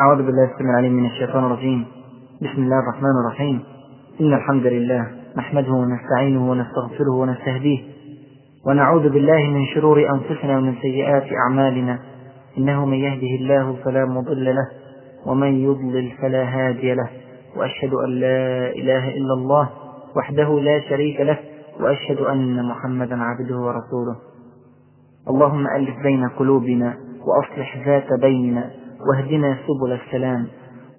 أعوذ بالله السميع العليم من الشيطان الرجيم. بسم الله الرحمن الرحيم. إن الحمد لله نحمده ونستعينه ونستغفره ونستهديه ونعوذ بالله من شرور أنفسنا ومن سيئات أعمالنا. إنه من يهده الله فلا مضل له ومن يضلل فلا هادي له. وأشهد أن لا إله إلا الله وحده لا شريك له وأشهد أن محمدا عبده ورسوله. اللهم ألف بين قلوبنا وأصلح ذات بيننا واهدنا سبل السلام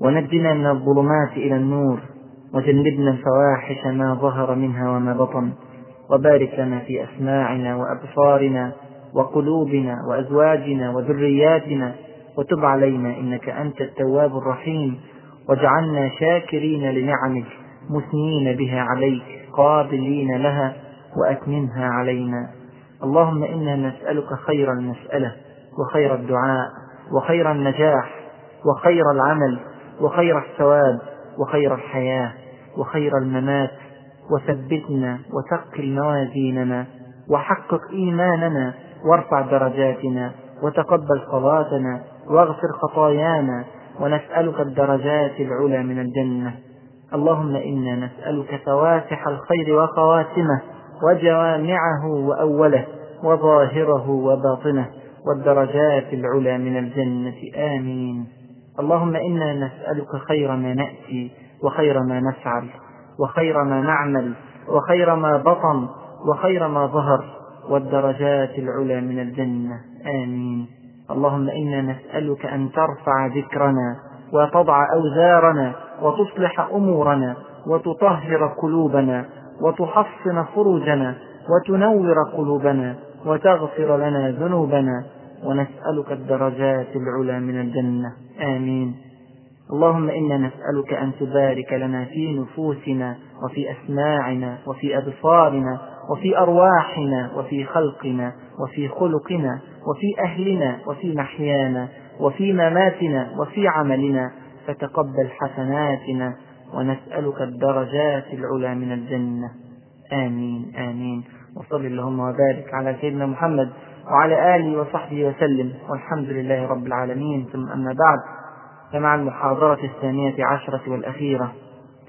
ونجنا من الظلمات إلى النور وجنبنا الفواحش ما ظهر منها وما بطن وبارك لنا في أسماعنا وأبصارنا وقلوبنا وأزواجنا وذرياتنا وتب علينا إنك أنت التواب الرحيم واجعلنا شاكرين لنعمك مثنين بها عليك قابلين لها وأتممها علينا. اللهم إنا نسألك خير المسألة وخير الدعاء وخير النجاح وخير العمل وخير الثواب وخير الحياة وخير الممات وثبتنا وثقل موازيننا وحقق إيماننا وارفع درجاتنا وتقبل صلاتنا واغفر خطايانا ونسألك الدرجات العلى من الجنة. اللهم إنا نسألك فواتح الخير وخواتمه وجوامعه وأوله وظاهره وباطنه. والدرجات العلى من الجنة. آمين. اللهم إنا نسألك خير ما نأتي وخير ما نفعل وخير ما نعمل وخير ما بطن وخير ما ظهر والدرجات العلى من الجنة. آمين. اللهم إنا نسألك أن ترفع ذكرنا وتضع أوزارنا وتصلح أمورنا وتطهر قلوبنا وتحصن فروجنا وتنور قلوبنا وتغفر لنا ذنوبنا ونسألك الدرجات العلى من الجنة. آمين. اللهم إنا نسألك أن تبارك لنا في نفوسنا وفي أسماعنا وفي أبصارنا وفي أرواحنا وفي خلقنا وفي خلقنا وفي أهلنا وفي محيانا وفي مماتنا وفي عملنا. فتقبل حسناتنا ونسألك الدرجات العلى من الجنة. آمين. آمين. وصل اللهم وبارك على سيدنا محمد وعلى آله وصحبه وسلم. والحمد لله رب العالمين. ثم أما بعد فمع المحاضرة الثانية عشرة والأخيرة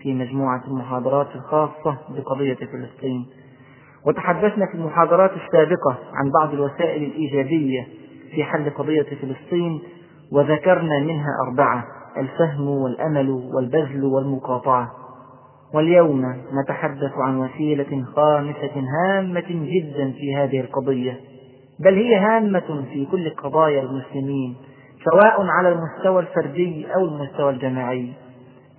في مجموعة المحاضرات الخاصة بقضية فلسطين. وتحدثنا في المحاضرات السابقة عن بعض الوسائل الإيجابية في حل قضية فلسطين وذكرنا منها أربعة الفهم والأمل والبذل والمقاطعة. واليوم نتحدث عن وسيلة خامسة هامة جدا في هذه القضية. بل هي هامة في كل قضايا المسلمين سواء على المستوى الفردي أو المستوى الجماعي.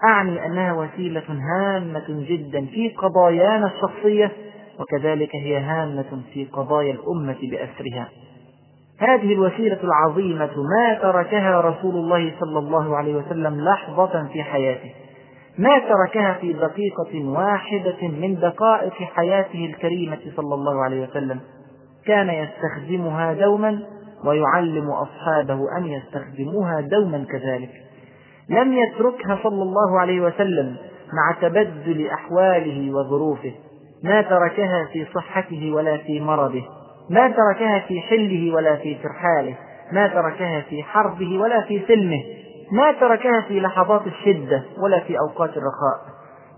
أعني أنها وسيلة هامة جدا في قضايانا الشخصية وكذلك هي هامة في قضايا الأمة بأسرها. هذه الوسيلة العظيمة ما تركها رسول الله صلى الله عليه وسلم لحظة في حياته. ما تركها في دقيقة واحدة من دقائق حياته الكريمة صلى الله عليه وسلم. كان يستخدمها دوما ويعلم أصحابه أن يستخدموها دوما كذلك. لم يتركها صلى الله عليه وسلم مع تبدل أحواله وظروفه. ما تركها في صحته ولا في مرضه. ما تركها في حله ولا في ترحاله. ما تركها في حربه ولا في سلمه. ما تركها في لحظات الشدة ولا في أوقات الرخاء.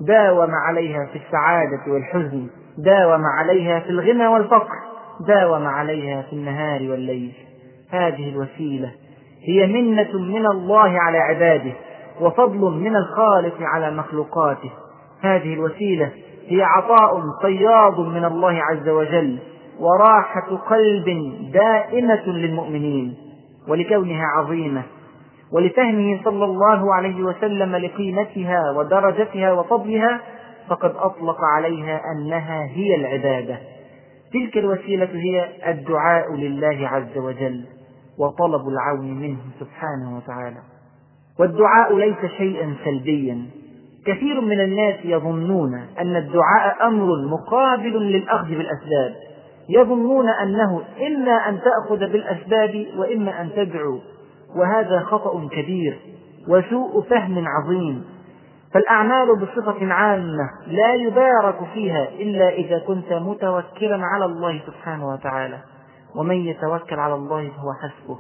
داوم عليها في السعادة والحزن. داوم عليها في الغنى والفقر. داوم عليها في النهار والليل. هذه الوسيلة هي منة من الله على عباده وفضل من الخالق على مخلوقاته. هذه الوسيلة هي عطاء فياض من الله عز وجل وراحة قلب دائمة للمؤمنين. ولكونها عظيمة ولفهمه صلى الله عليه وسلم لقيمتها ودرجتها وفضلها فقد أطلق عليها أنها هي العبادة. تلك الوسيلة هي الدعاء لله عز وجل وطلب العون منه سبحانه وتعالى. والدعاء ليس شيئا سلبيا. كثير من الناس يظنون أن الدعاء أمر مقابل للأخذ بالأسباب. يظنون أنه إما أن تأخذ بالأسباب وإما أن تدعو. وهذا خطأ كبير وسوء فهم عظيم. فالأعمال بصفة عامة لا يبارك فيها إلا إذا كنت متوكلا على الله سبحانه وتعالى. ومن يتوكل على الله فهو حسبه.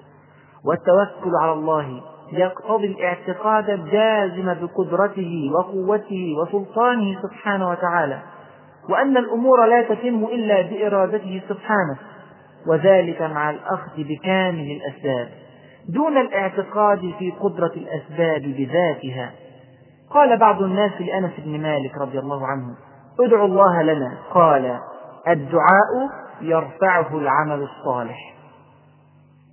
والتوكل على الله يقتضي الاعتقاد الجازم بقدرته وقوته وسلطانه سبحانه وتعالى. وأن الأمور لا تتم إلا بإرادته سبحانه. وذلك مع الأخذ بكامل الأسباب. دون الاعتقاد في قدرة الأسباب بذاتها قال بعض الناس لأنس بن مالك رضي الله عنه ادعوا الله لنا. قال الدعاء يرفعه العمل الصالح.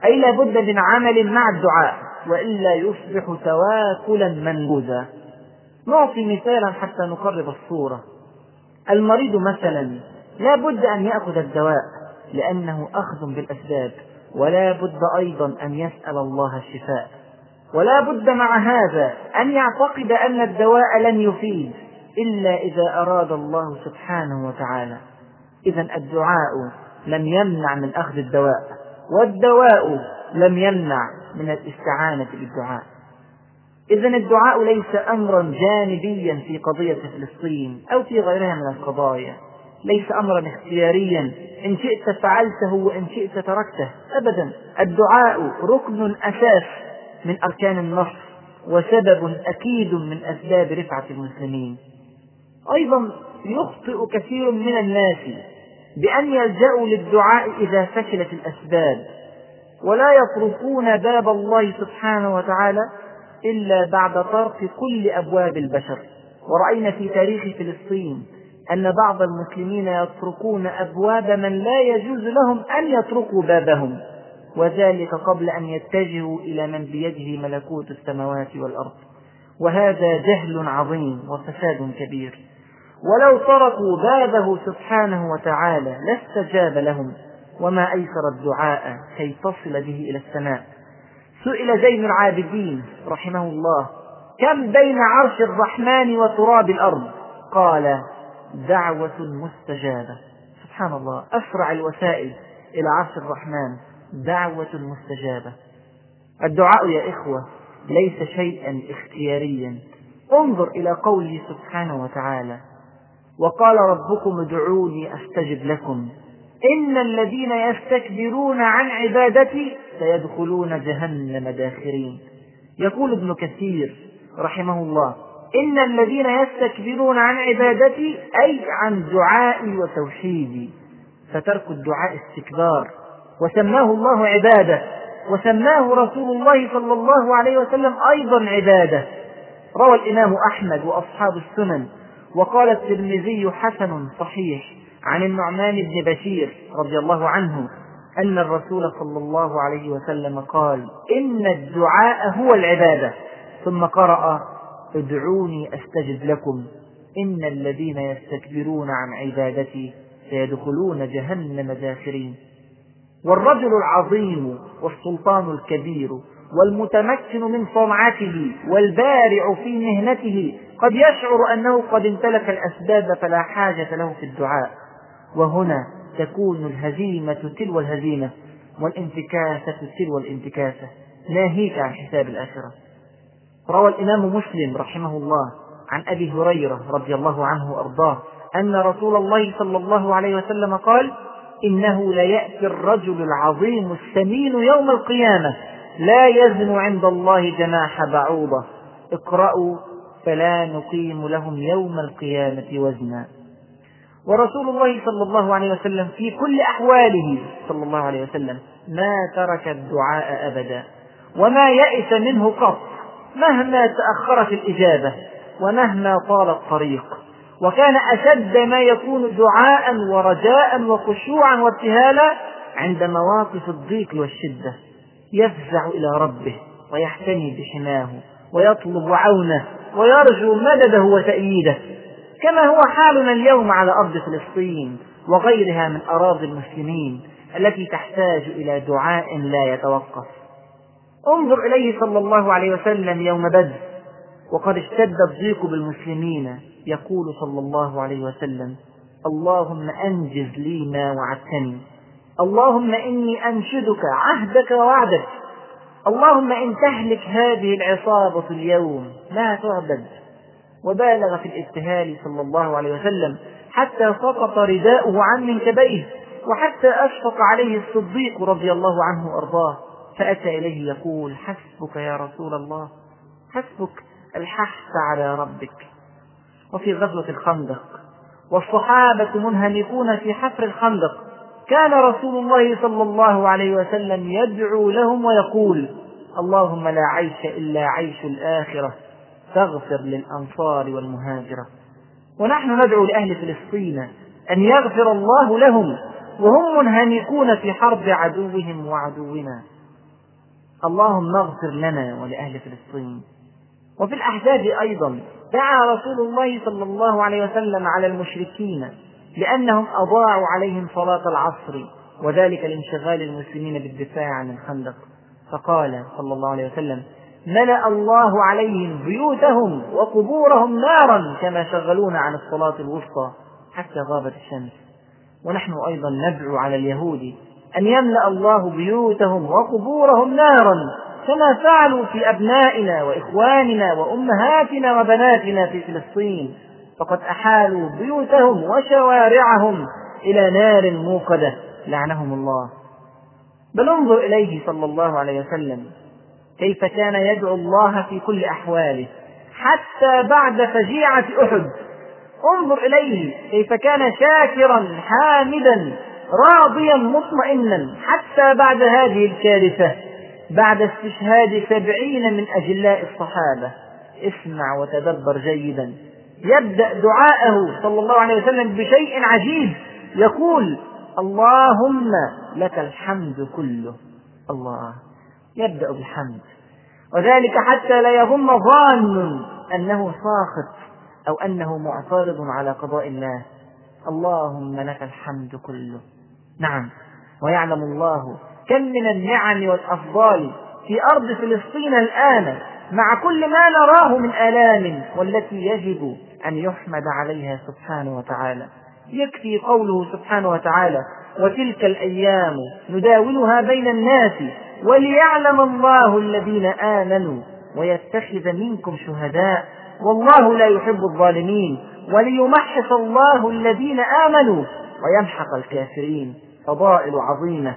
أي لا بد من عمل مع الدعاء وإلا يصبح تواكلا منبوذا نعطي مثالا حتى نقرب الصورة. المريض مثلا لا بد أن يأخذ الدواء لأنه أخذ بالأسباب ولا بد أيضا أن يسأل الله الشفاء. ولا بد مع هذا أن يعتقد أن الدواء لن يفيد إلا إذا أراد الله سبحانه وتعالى. إذا الدعاء لم يمنع من أخذ الدواء والدواء لم يمنع من الاستعانة بالدعاء. إذا الدعاء ليس أمرا جانبيا في قضية فلسطين أو في غيرها من القضايا. ليس أمرا اختياريا إن شئت فعلته وإن شئت تركته أبدا. الدعاء ركن أساس من أركان النصر وسبب أكيد من أسباب رفعة المسلمين. أيضا يخطئ كثير من الناس بأن يلجأوا للدعاء إذا فشلت الأسباب ولا يطرقون باب الله سبحانه وتعالى إلا بعد طرق كل أبواب البشر. ورأينا في تاريخ فلسطين أن بعض المسلمين يتركون أبواب من لا يجوز لهم أن يطرقوا بابهم. وذلك قبل أن يتجهوا إلى من بيده ملكوت السماوات والأرض. وهذا جهل عظيم وفساد كبير. ولو تركوا بابه سبحانه وتعالى لاستجاب لهم وما أيسر الدعاء كي تصل به إلى السماء. سئل زين العابدين رحمه الله كم بين عرش الرحمن وتراب الأرض؟ قال دعوة مستجابة. سبحان الله أسرع الوسائل إلى عرش الرحمن. دعوة مستجابة. الدعاء يا إخوة ليس شيئا اختياريا. انظر إلى قوله سبحانه وتعالى وقال ربكم ادعوني أستجب لكم. إن الذين يستكبرون عن عبادتي سيدخلون جهنم داخرين. يقول ابن كثير رحمه الله إن الذين يستكبرون عن عبادتي أي عن دعائي وتوحيدي. فترك الدعاء استكبار. وسماه الله عبادة. وسماه رسول الله صلى الله عليه وسلم أيضا عبادة. روى الإمام أحمد وأصحاب السنن. وقال الترمذي حسن صحيح عن النعمان بن بشير رضي الله عنه أن الرسول صلى الله عليه وسلم قال إن الدعاء هو العبادة. ثم قرأ ادعوني أستجب لكم. إن الذين يستكبرون عن عبادتي سيدخلون جهنم داخرين. والرجل العظيم والسلطان الكبير والمتمكن من صنعته والبارع في مهنته قد يشعر أنه قد امتلك الأسباب فلا حاجة له في الدعاء. وهنا تكون الهزيمة تلو الهزيمة والانتكاسة تلو الانتكاسة. ناهيك عن حساب الآخرة. روى الإمام مسلم رحمه الله عن أبي هريرة رضي الله عنه وأرضاه أن رسول الله صلى الله عليه وسلم قال إنه ليأتي الرجل العظيم السمين يوم القيامة. لا يزن عند الله جناح بعوضة. اقرأوا فلا نقيم لهم يوم القيامة وزنا. ورسول الله صلى الله عليه وسلم في كل أحواله صلى الله عليه وسلم ما ترك الدعاء أبدا. وما يئس منه قط مهما تأخرت الإجابة ومهما طال الطريق. وكان أشد ما يكون دعاء ورجاء وخشوعا وابتهالا عند مواقف الضيق والشدة. يفزع إلى ربه ويحتمي بحماه ويطلب عونه ويرجو مدده وتأييده. كما هو حالنا اليوم على أرض فلسطين وغيرها من أراضي المسلمين التي تحتاج إلى دعاء لا يتوقف. انظر إليه صلى الله عليه وسلم يوم بدر وقد اشتد الضيق بالمسلمين يقول صلى الله عليه وسلم اللهم أنجز لي ما وعدتني. اللهم إني أنشدك عهدك ووعدك. اللهم إن تهلك هذه العصابة اليوم لا تعبد. وبالغ في الابتهال صلى الله عليه وسلم حتى سقط رداؤه عن منكبيه وحتى أشفق عليه الصديق رضي الله عنه وأرضاه. فأتى إليه يقول حسبك يا رسول الله حسبك الحث على ربك. وفي غزوة الخندق. والصحابة منهمكون في حفر الخندق. كان رسول الله صلى الله عليه وسلم يدعو لهم ويقول اللهم لا عيش إلا عيش الآخرة فاغفر للأنصار والمهاجرة. ونحن ندعو لأهل فلسطين أن يغفر الله لهم وهم منهمكون في حرب عدوهم وعدونا. اللهم اغفر لنا ولأهل فلسطين. وفي الأحزاب أيضا دعا رسول الله صلى الله عليه وسلم على المشركين لأنهم أضاعوا عليهم صلاة العصر وذلك لانشغال المسلمين بالدفاع عن الخندق. فقال صلى الله عليه وسلم ملأ الله عليهم بيوتهم وقبورهم نارا كما شغلونا عن الصلاة الوسطى حتى غابت الشمس. ونحن أيضا ندعو على اليهود أن يملأ الله بيوتهم وقبورهم نارا كما فعلوا في أبنائنا وإخواننا وأمهاتنا وبناتنا في فلسطين. فقد أحالوا بيوتهم وشوارعهم إلى نار موقدة. لعنهم الله. بل انظر إليه صلى الله عليه وسلم. كيف كان يدعو الله في كل أحواله. حتى بعد فجيعة أحد. انظر إليه كيف كان شاكرا حامدا راضيا مطمئنا. حتى بعد هذه الكارثة. بعد استشهاد سبعين من أجلاء الصحابة. اسمع وتدبر جيدا. يبدأ دعاءه صلى الله عليه وسلم بشيء عجيب. يقول اللهم لك الحمد كله. الله. يبدأ بالحمد. وذلك حتى لا يظن ظان أنه ساخط أو أنه معترض على قضاء الله. اللهم لك الحمد كله. نعم. ويعلم الله كم من النعم والأفضال في أرض فلسطين الآن مع كل ما نراه من آلام والتي يجب أن يحمد عليها سبحانه وتعالى. يكفي قوله سبحانه وتعالى وتلك الأيام نداولها بين الناس وليعلم الله الذين آمنوا ويتخذ منكم شهداء والله لا يحب الظالمين وليمحص الله الذين آمنوا ويمحق الكافرين. فضائل عظيمة.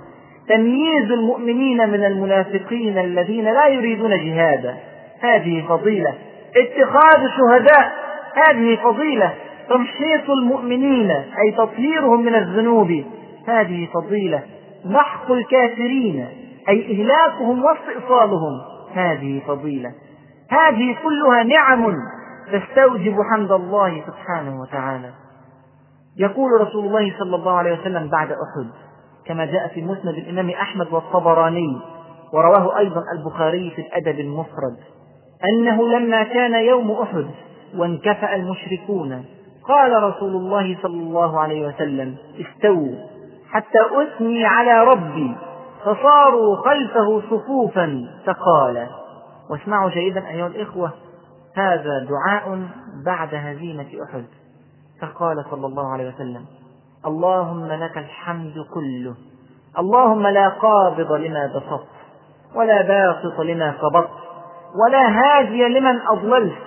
تمييز المؤمنين من المنافقين الذين لا يريدون جهادا. هذه فضيلة. اتخاذ شهداء هذه فضيلة. تمحيص المؤمنين أي تطهيرهم من الذنوب. هذه فضيلة. محق الكافرين أي إهلاكهم واستئصالهم. هذه فضيلة. هذه كلها نعم تستوجب حمد الله سبحانه وتعالى. يقول رسول الله صلى الله عليه وسلم بعد أحد كما جاء في مسند الإمام أحمد والطبراني ورواه أيضا البخاري في الأدب المفرد أنه لما كان يوم أحد وانكفأ المشركون قال رسول الله صلى الله عليه وسلم استووا حتى أثني على ربي. فصاروا خلفه صفوفا فقال واسمعوا جيدا أيها الإخوة هذا دعاء بعد هزيمة أحد. فقال صلى الله عليه وسلم اللهم لك الحمد كله. اللهم لا قابض لما بسطت ولا باسط لما قبضت ولا هادي لمن أضللت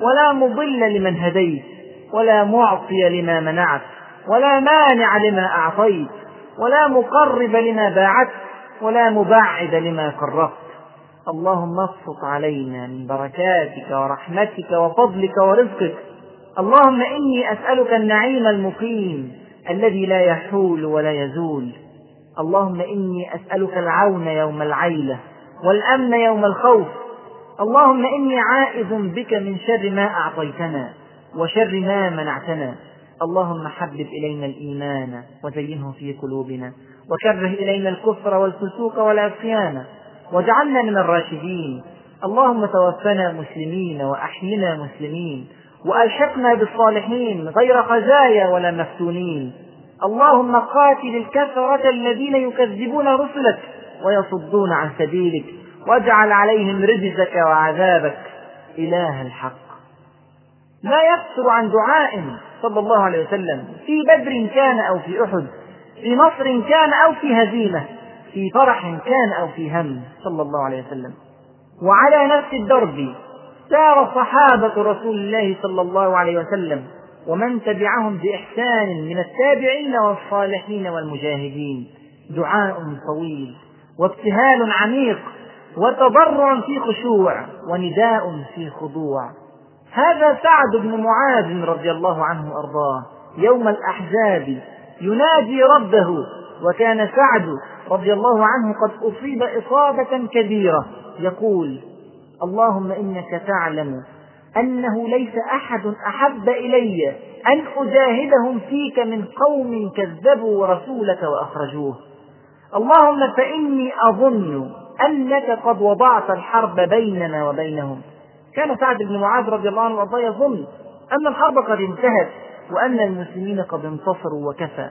ولا مضل لمن هديت ولا معطي لما منعت ولا مانع لما أعطيت ولا مقرب لما باعدت ولا مبعد لما قربت. اللهم ابسط علينا من بركاتك ورحمتك وفضلك ورزقك. اللهم إني أسألك النعيم المقيم. الذي لا يحول ولا يزول. اللهم إني أسألك العون يوم العيلة والأمن يوم الخوف. اللهم إني عائذ بك من شر ما أعطيتنا وشر ما منعتنا. اللهم حبب إلينا الإيمان وزينه في قلوبنا وكره إلينا الكفر والفسوق والعصيان واجعلنا من الراشدين. اللهم توفنا مسلمين وأحينا مسلمين. وألحقنا بالصالحين غير خزايا ولا مفتونين. اللهم قاتل الكفرة الذين يكذبون رسلك ويصدون عن سبيلك واجعل عليهم رجزك وعذابك. إله الحق. لا يفتر عن دعاء صلى الله عليه وسلم. في بدر كان أو في أحد في نصر كان أو في هزيمة في فرح كان أو في هم صلى الله عليه وسلم. وعلى نفس الدرب سار صحابة رسول الله صلى الله عليه وسلم ومن تبعهم بإحسان من التابعين والصالحين والمجاهدين. دعاء طويل وابتهال عميق وتضرع في خشوع ونداء في خضوع. هذا سعد بن معاذ رضي الله عنه وأرضاه. يوم الأحزاب ينادي ربه وكان سعد رضي الله عنه قد أصيب إصابة كبيرة. يقول اللهم إنك تعلم أنه ليس أحد أحب إلي أن أجاهدهم فيك من قوم كذبوا رسولك وأخرجوه. اللهم فإني أظن أنك قد وضعت الحرب بيننا وبينهم. كان سعد بن معاذ رضي الله عنه وأرضاه يظن أن الحرب قد انتهت وأن المسلمين قد انتصروا وكفى.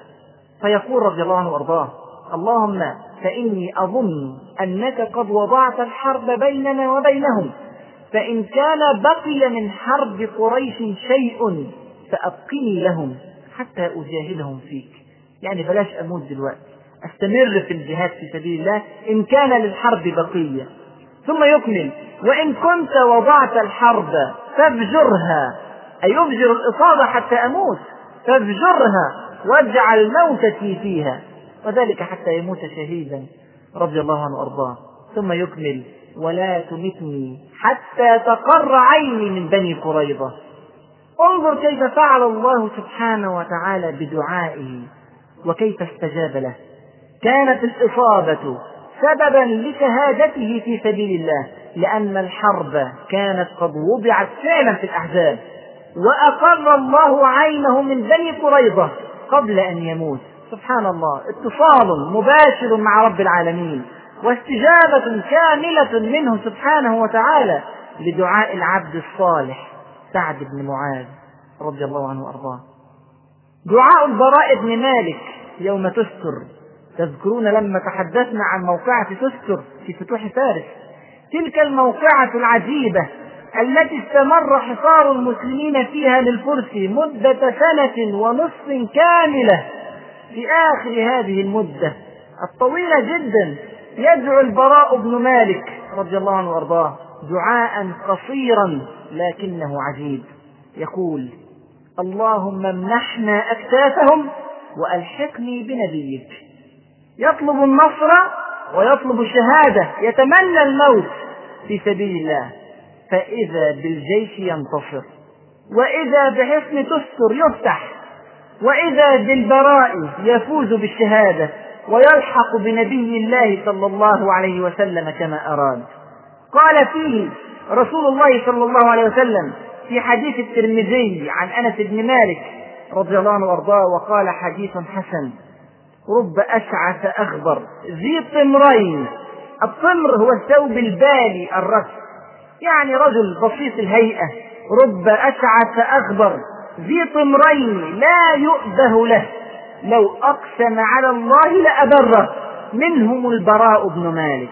فيقول رضي الله عنه وأرضاه اللهم فإني أظن أنك قد وضعت الحرب بيننا وبينهم. فإن كان بقي من حرب قريش شيء فأبقني لهم حتى أجاهدهم فيك. يعني بلاش أموت دلوقتي. أستمر في الجهاد في سبيل الله إن كان للحرب بقية. ثم يكمل وإن كنت وضعت الحرب فافجرها أي افجر الإصابة حتى أموت. فافجرها واجعل موتتي فيها. وذلك حتى يموت شهيدا رضي الله عنه وأرضاه. ثم يكمل ولا تمتني حتى تقر عيني من بني قريظة. انظر كيف فعل الله سبحانه وتعالى بدعائه وكيف استجاب له. كانت الإصابة سببا لشهادته في سبيل الله لأن الحرب كانت قد وضعت فعلا في الأحزاب وأقر الله عينه من بني قريظة قبل أن يموت. سبحان الله اتصال مباشر مع رب العالمين واستجابة كاملة منه سبحانه وتعالى لدعاء العبد الصالح سعد بن معاذ رضي الله عنه وأرضاه. دعاء البراء بن مالك يوم تستر. تذكرون لما تحدثنا عن موقعة تستر في فتوح فارس؟ تلك الموقعة العجيبة التي استمر حصار المسلمين فيها للفرس مدة سنة ونصف كاملة. في آخر هذه المدة الطويلة جدا يدعو البراء بن مالك رضي الله عنه وأرضاه دعاء قصيرا لكنه عجيب. يقول اللهم امنحنا أكتافهم وألحقني بنبيك. يطلب النصر ويطلب الشهاده يتمنى الموت في سبيل الله. فإذا بالجيش ينتصر وإذا بحصن تستر يفتح. وإذا بالبراء يفوز بالشهادة ويلحق بنبي الله صلى الله عليه وسلم كما أراد. قال فيه رسول الله صلى الله عليه وسلم في حديث الترمذي عن أنس بن مالك رضي الله عنه وأرضاه وقال حديث حسن رب أشعث أخبر ذي طمرين الطمر هو الثوب البالي الرأس يعني رجل بسيط الهيئة رب أشعث أخبر ذي طمرين لا يؤبه له. لو أقسم على الله لأبره. منهم البراء بن مالك.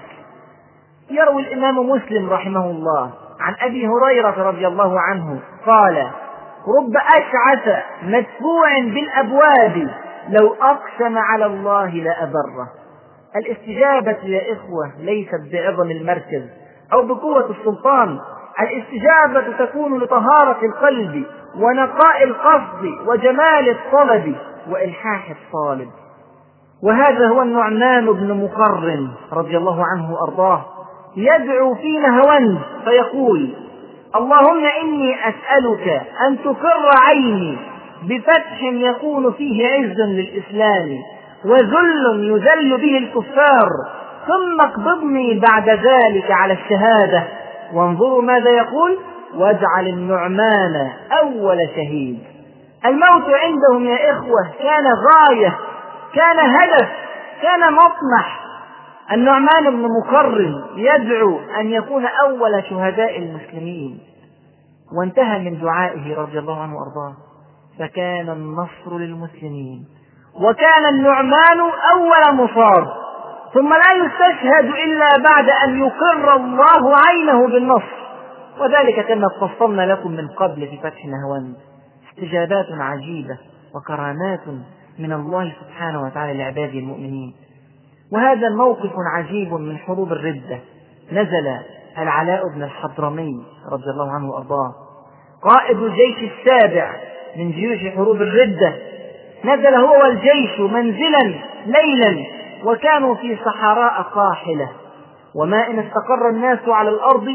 يروي الإمام مسلم رحمه الله عن أبي هريرة رضي الله عنه. قال رب أشعث مدفوع بالأبواب. لو أقسم على الله لأبره. الاستجابة يا إخوة ليست بعظم المركز أو بقوة السلطان. الاستجابة تكون لطهارة القلب ونقاء القصد وجمال الطلب وإلحاح الطالب. وهذا هو النعمان بن مقرن رضي الله عنه وأرضاه يدعو في نهوند فيقول اللهم إني أسألك أن تقر عيني بفتح يكون فيه عز للإسلام وذل يذل به الكفار ثم اقبضني بعد ذلك على الشهادة. وانظروا ماذا يقول واجعل النعمان أول شهيد. الموت عندهم يا إخوة كان غاية كان هدف كان مطمح. النعمان بن مقرن يدعو أن يكون أول شهداء المسلمين. وانتهى من دعائه رضي الله عنه وأرضاه. فكان النصر للمسلمين. وكان النعمان أول مصاب ثم لا يستشهد إلا بعد أن يقر الله عينه بالنصر. وذلك كما فصلنا لكم من قبل في فتح نهوان. استجابات عجيبة وكرامات من الله سبحانه وتعالى لعباده المؤمنين. وهذا موقف عجيب من حروب الردة. نزل العلاء بن الحضرمي رضي الله عنه وأرضاه. قائد الجيش السابع من جيوش حروب الردة. نزل هو والجيش منزلا ليلا وكانوا في صحراء قاحلة. وما إن استقر الناس على الأرض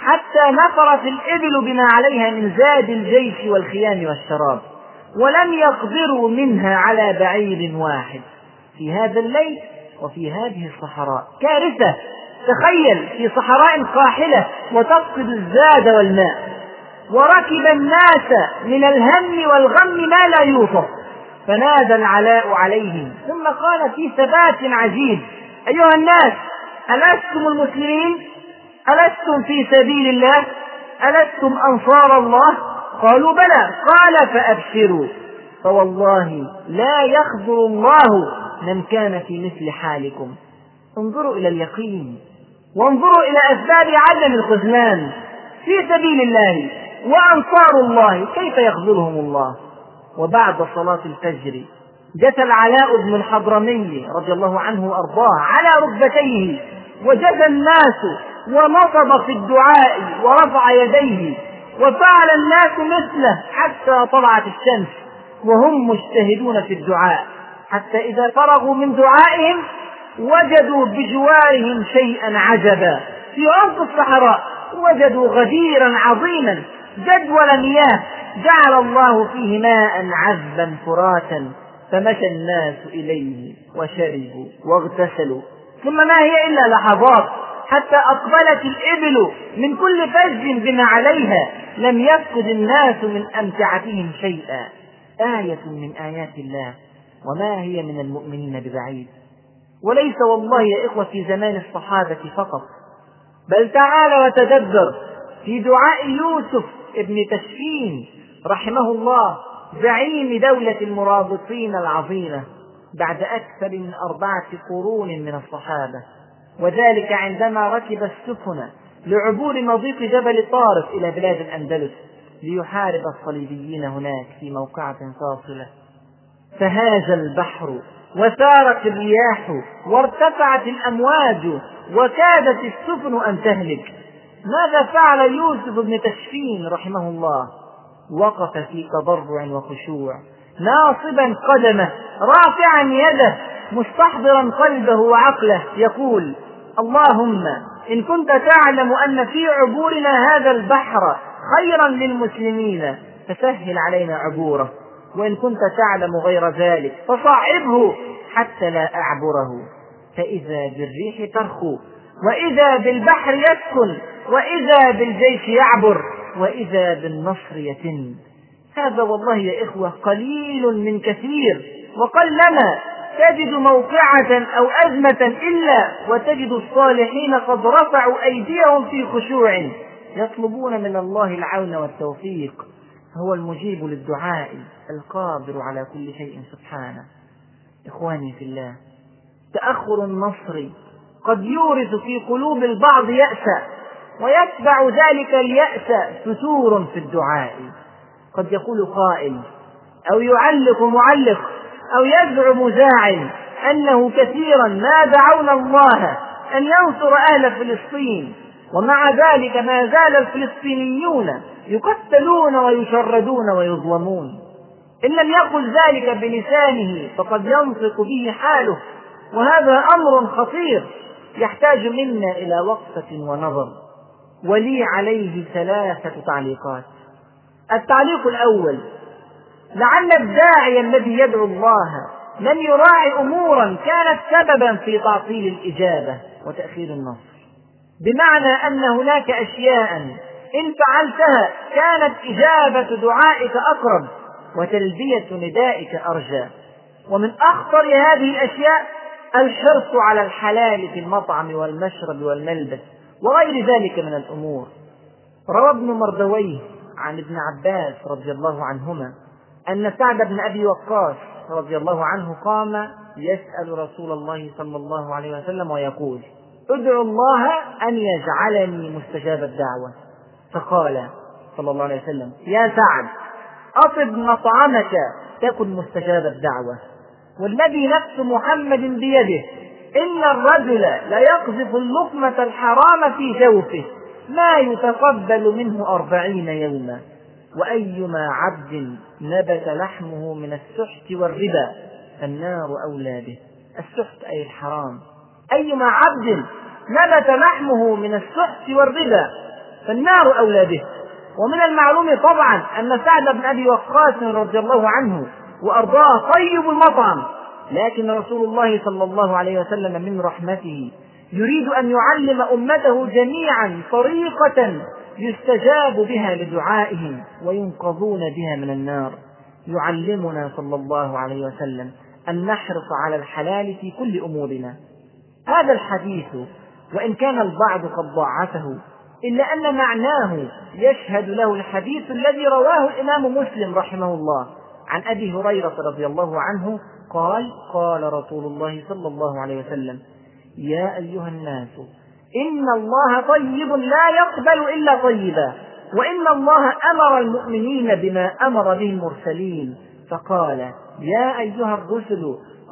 حتى نفرت الإبل بما عليها من زاد الجيش والخيام والشراب ولم يقدروا منها على بعير واحد. في هذا الليل وفي هذه الصحراء. كارثة! تخيل! في صحراء قاحلة وتفقد الزاد والماء. وركب الناس من الهم والغم ما لا يوصف. فنادى العلاء عليهم. ثم قال في ثبات عجيب. أيها الناس ألستم المسلمين؟ ألستم في سبيل الله؟ ألستم أنصار الله؟ قالوا بلى. قال فأبشروا. فوالله لا يخذل الله من كان في مثل حالكم. انظروا إلى اليقين. وانظروا إلى أسباب عدم الخذلان. في سبيل الله وأنصار الله كيف يخذلهم الله؟ وبعد صلاة الفجر جثى العلاء بن الحضرمي رضي الله عنه وأرضاه على ركبتيه وجثى الناس ونصب في الدعاء ورفع يديه وفعل الناس مثله حتى طلعت الشمس وهم مجتهدون في الدعاء. حتى إذا فرغوا من دعائهم وجدوا بجوارهم شيئا عجبا. في عمق الصحراء وجدوا غديرا عظيما. جدول مياه جعل الله فيه ماء عذبا فراتا فمشى الناس إليه وشربوا واغتسلوا. ثم ما هي إلا لحظات حتى أقبلت الإبل من كل فج بما عليها. لم يفقد الناس من أمتعتهم شيئا. آية من آيات الله. وما هي من المؤمنين ببعيد؟ وليس والله يا إخوة في زمان الصحابة فقط. بل تعال وتدبر. في دعاء يوسف ابن تشفين رحمه الله زعيم دولة المرابطين العظيمة بعد أكثر من أربعة قرون من الصحابة. وذلك عندما ركب السفن لعبور مضيق جبل طارق إلى بلاد الأندلس ليحارب الصليبيين هناك في موقعة فاصلة. فهاج البحر وسارت الرياح وارتفعت الأمواج وكادت السفن أن تهلك. ماذا فعل يوسف بن تشفين رحمه الله؟ وقف في تضرع وخشوع. ناصبا قدمه رافعا يده مستحضرا قلبه وعقله يقول اللهم إن كنت تعلم أن في عبورنا هذا البحر خيرا للمسلمين فسهل علينا عبوره. وإن كنت تعلم غير ذلك فصعبه حتى لا أعبره. فإذا بالريح ترخو وإذا بالبحر يسكن وإذا بالجيش يعبر وإذا بالنصر يتم. هذا والله يا إخوة قليل من كثير وقلما تجد موقعة أو أزمة إلا وتجد الصالحين قد رفعوا أيديهم في خشوع. يطلبون من الله العون والتوفيق. هو المجيب للدعاء القادر على كل شيء سبحانه. إخواني في الله تأخر النصر قد يورث في قلوب البعض يأسا ويتبع ذلك اليأس فتور في الدعاء. قد يقول قائل أو يعلق معلق أو يزعم زاعم أنه كثيرا ما دعونا الله أن ينصر أهل فلسطين ومع ذلك ما زال الفلسطينيون يقتلون ويشردون ويظلمون. إن لم يقل ذلك بلسانه فقد ينطق به حاله وهذا أمر خطير يحتاج منا إلى وقفة ونظر. ولي عليه ثلاثة تعليقات. التعليق الأول لعل الداعي الذي يدعو الله لم يراعي أمورا كانت سببا في تعطيل الإجابة وتأخير النصر. بمعنى أن هناك أشياء إن فعلتها كانت إجابة دعائك أقرب وتلبية ندائك أرجى. ومن أخطر هذه الأشياء الحرص على الحلال في المطعم والمشرب والملبس وغير ذلك من الأمور. روى ابن مردويه عن ابن عباس رضي الله عنهما أن سعد بن أبي وقاص رضي الله عنه قام يسأل رسول الله صلى الله عليه وسلم ويقول ادعو الله أن يجعلني مستجاب الدعوة. فقال صلى الله عليه وسلم يا سعد أطب مطعمك تكن مستجاب الدعوة والذي نفس محمد بيده إن الرجل ليقذف اللقمة الحرام في جوفه ما يتقبل منه أربعين يوما وأيما عبد نبت لحمه من السحت والربا فالنار أولى به. السحت أي الحرام. أيما عبد نبت لحمه من السحت والربا فالنار أولى به. ومن المعلوم طبعا أن سعد بن أبي وقاص رضي الله عنه وأرضاه طيب المطعم. لكن رسول الله صلى الله عليه وسلم من رحمته يريد أن يعلم أمته جميعا طريقة يستجاب بها لدعائهم وينقذون بها من النار. يعلمنا صلى الله عليه وسلم أن نحرص على الحلال في كل أمورنا. هذا الحديث وإن كان البعض قد ضاعفه إلا أن معناه يشهد له الحديث الذي رواه الإمام مسلم رحمه الله. عن أبي هريرة رضي الله عنه قال قال رسول الله صلى الله عليه وسلم يا أيها الناس إن الله طيب لا يقبل إلا طيبا وإن الله أمر المؤمنين بما أمر به المرسلين. فقال يا أيها الرسل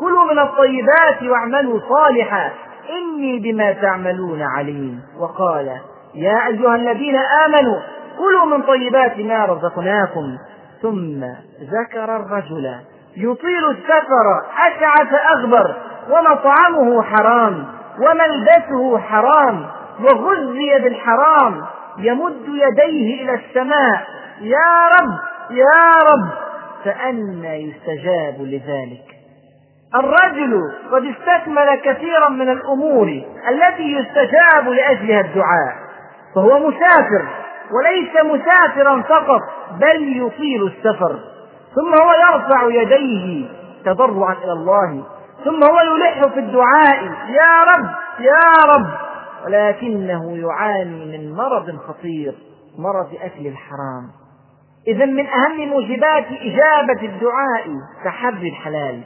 كلوا من الطيبات واعملوا صالحا إني بما تعملون عليم. وقال يا أيها الذين آمنوا كلوا من طيبات ما رزقناكم. ثم ذكر الرجل يطيل السفر أشعث أغبر ومطعمه حرام. وملبسه حرام وغذي بالحرام يمد يديه إلى السماء يا رب يا رب فأنى يستجاب لذلك. الرجل قد استكمل كثيرا من الأمور التي يستجاب لأجلها الدعاء فهو مسافر وليس مسافرا فقط بل يطيل السفر ثم هو يرفع يديه تضرعا إلى الله ثم هو يلح في الدعاء يا رب يا رب. ولكنه يعاني من مرض خطير مرض أكل الحرام. إذا من أهم موجبات إجابة الدعاء تحري الحلال.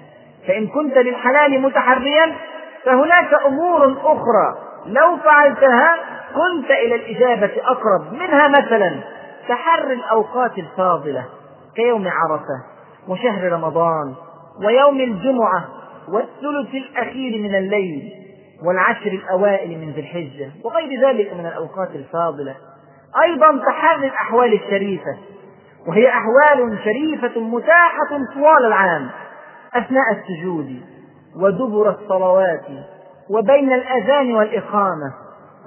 فإن كنت للحلال متحريا فهناك أمور أخرى. لو فعلتها كنت إلى الإجابة أقرب. منها مثلا تحري الأوقات الفاضلة كيوم عرفة وشهر رمضان ويوم الجمعة. والثلث الأخير من الليل والعشر الأوائل من ذي الحجة وغير ذلك من الأوقات الفاضلة. أيضا تحري الأحوال الشريفة وهي أحوال شريفة متاحة طوال العام أثناء السجود ودبر الصلوات وبين الأذان والإقامة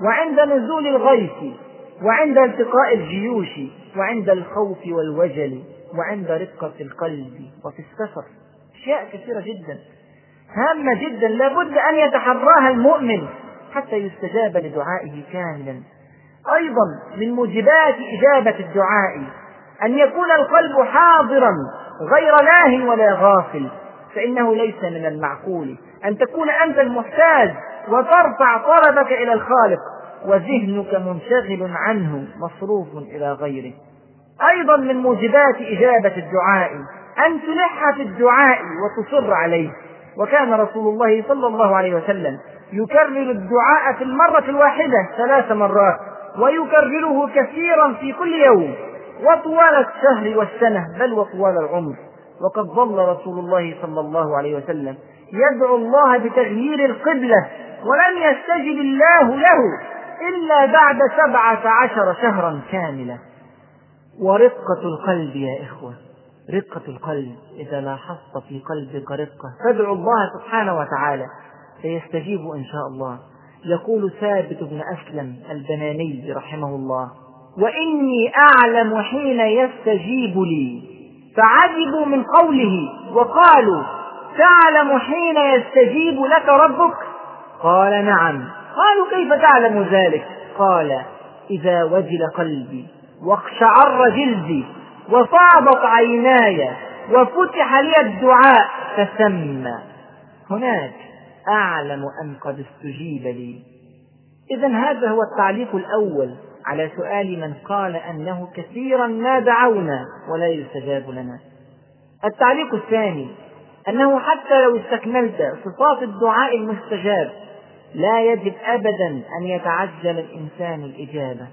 وعند نزول الغيث وعند التقاء الجيوش وعند الخوف والوجل وعند رقة القلب وفي السفر. أشياء كثيرة جدا. هامة جدا لابد أن يتحراها المؤمن حتى يستجاب لدعائه كاملا. أيضا من موجبات إجابة الدعاء أن يكون القلب حاضرا غير لاه ولا غافل فإنه ليس من المعقول. أن تكون أنت المحتاج وترفع طلبك إلى الخالق وذهنك منشغل عنه مصروف إلى غيره. أيضا من موجبات إجابة الدعاء أن تلح في الدعاء وتصر عليه. وكان رسول الله صلى الله عليه وسلم يكرر الدعاء في المرة الواحدة ثلاث مرات ويكرره كثيرا في كل يوم. وطوال الشهر والسنة بل وطوال العمر. وقد ظل رسول الله صلى الله عليه وسلم يدعو الله بتغيير القبلة ولم يستجب الله له إلا بعد سبعة عشر شهرا كاملة ورقة القلب يا إخوة. رقة القلب إذا لاحظت في قلبك رقة فادعو الله سبحانه وتعالى فيستجيب إن شاء الله. يقول ثابت بن أسلم البناني رحمه الله وإني أعلم حين يستجيب لي. فعجبوا من قوله وقالوا تعلم حين يستجيب لك ربك؟ قال نعم. قالوا كيف تعلم ذلك؟ قال إذا وجل قلبي واقشعر جلدي وفاضت عيناي وفتح لي الدعاء فثم هناك أعلم أن قد استجيب لي. إذا هذا هو التعليق الأول على سؤال من قال أنه كثيرا ما دعونا ولا يستجاب لنا. التعليق الثاني أنه حتى لو استكملت صفات الدعاء المستجاب لا يجب أبدا أن يتعجل الإنسان الإجابة.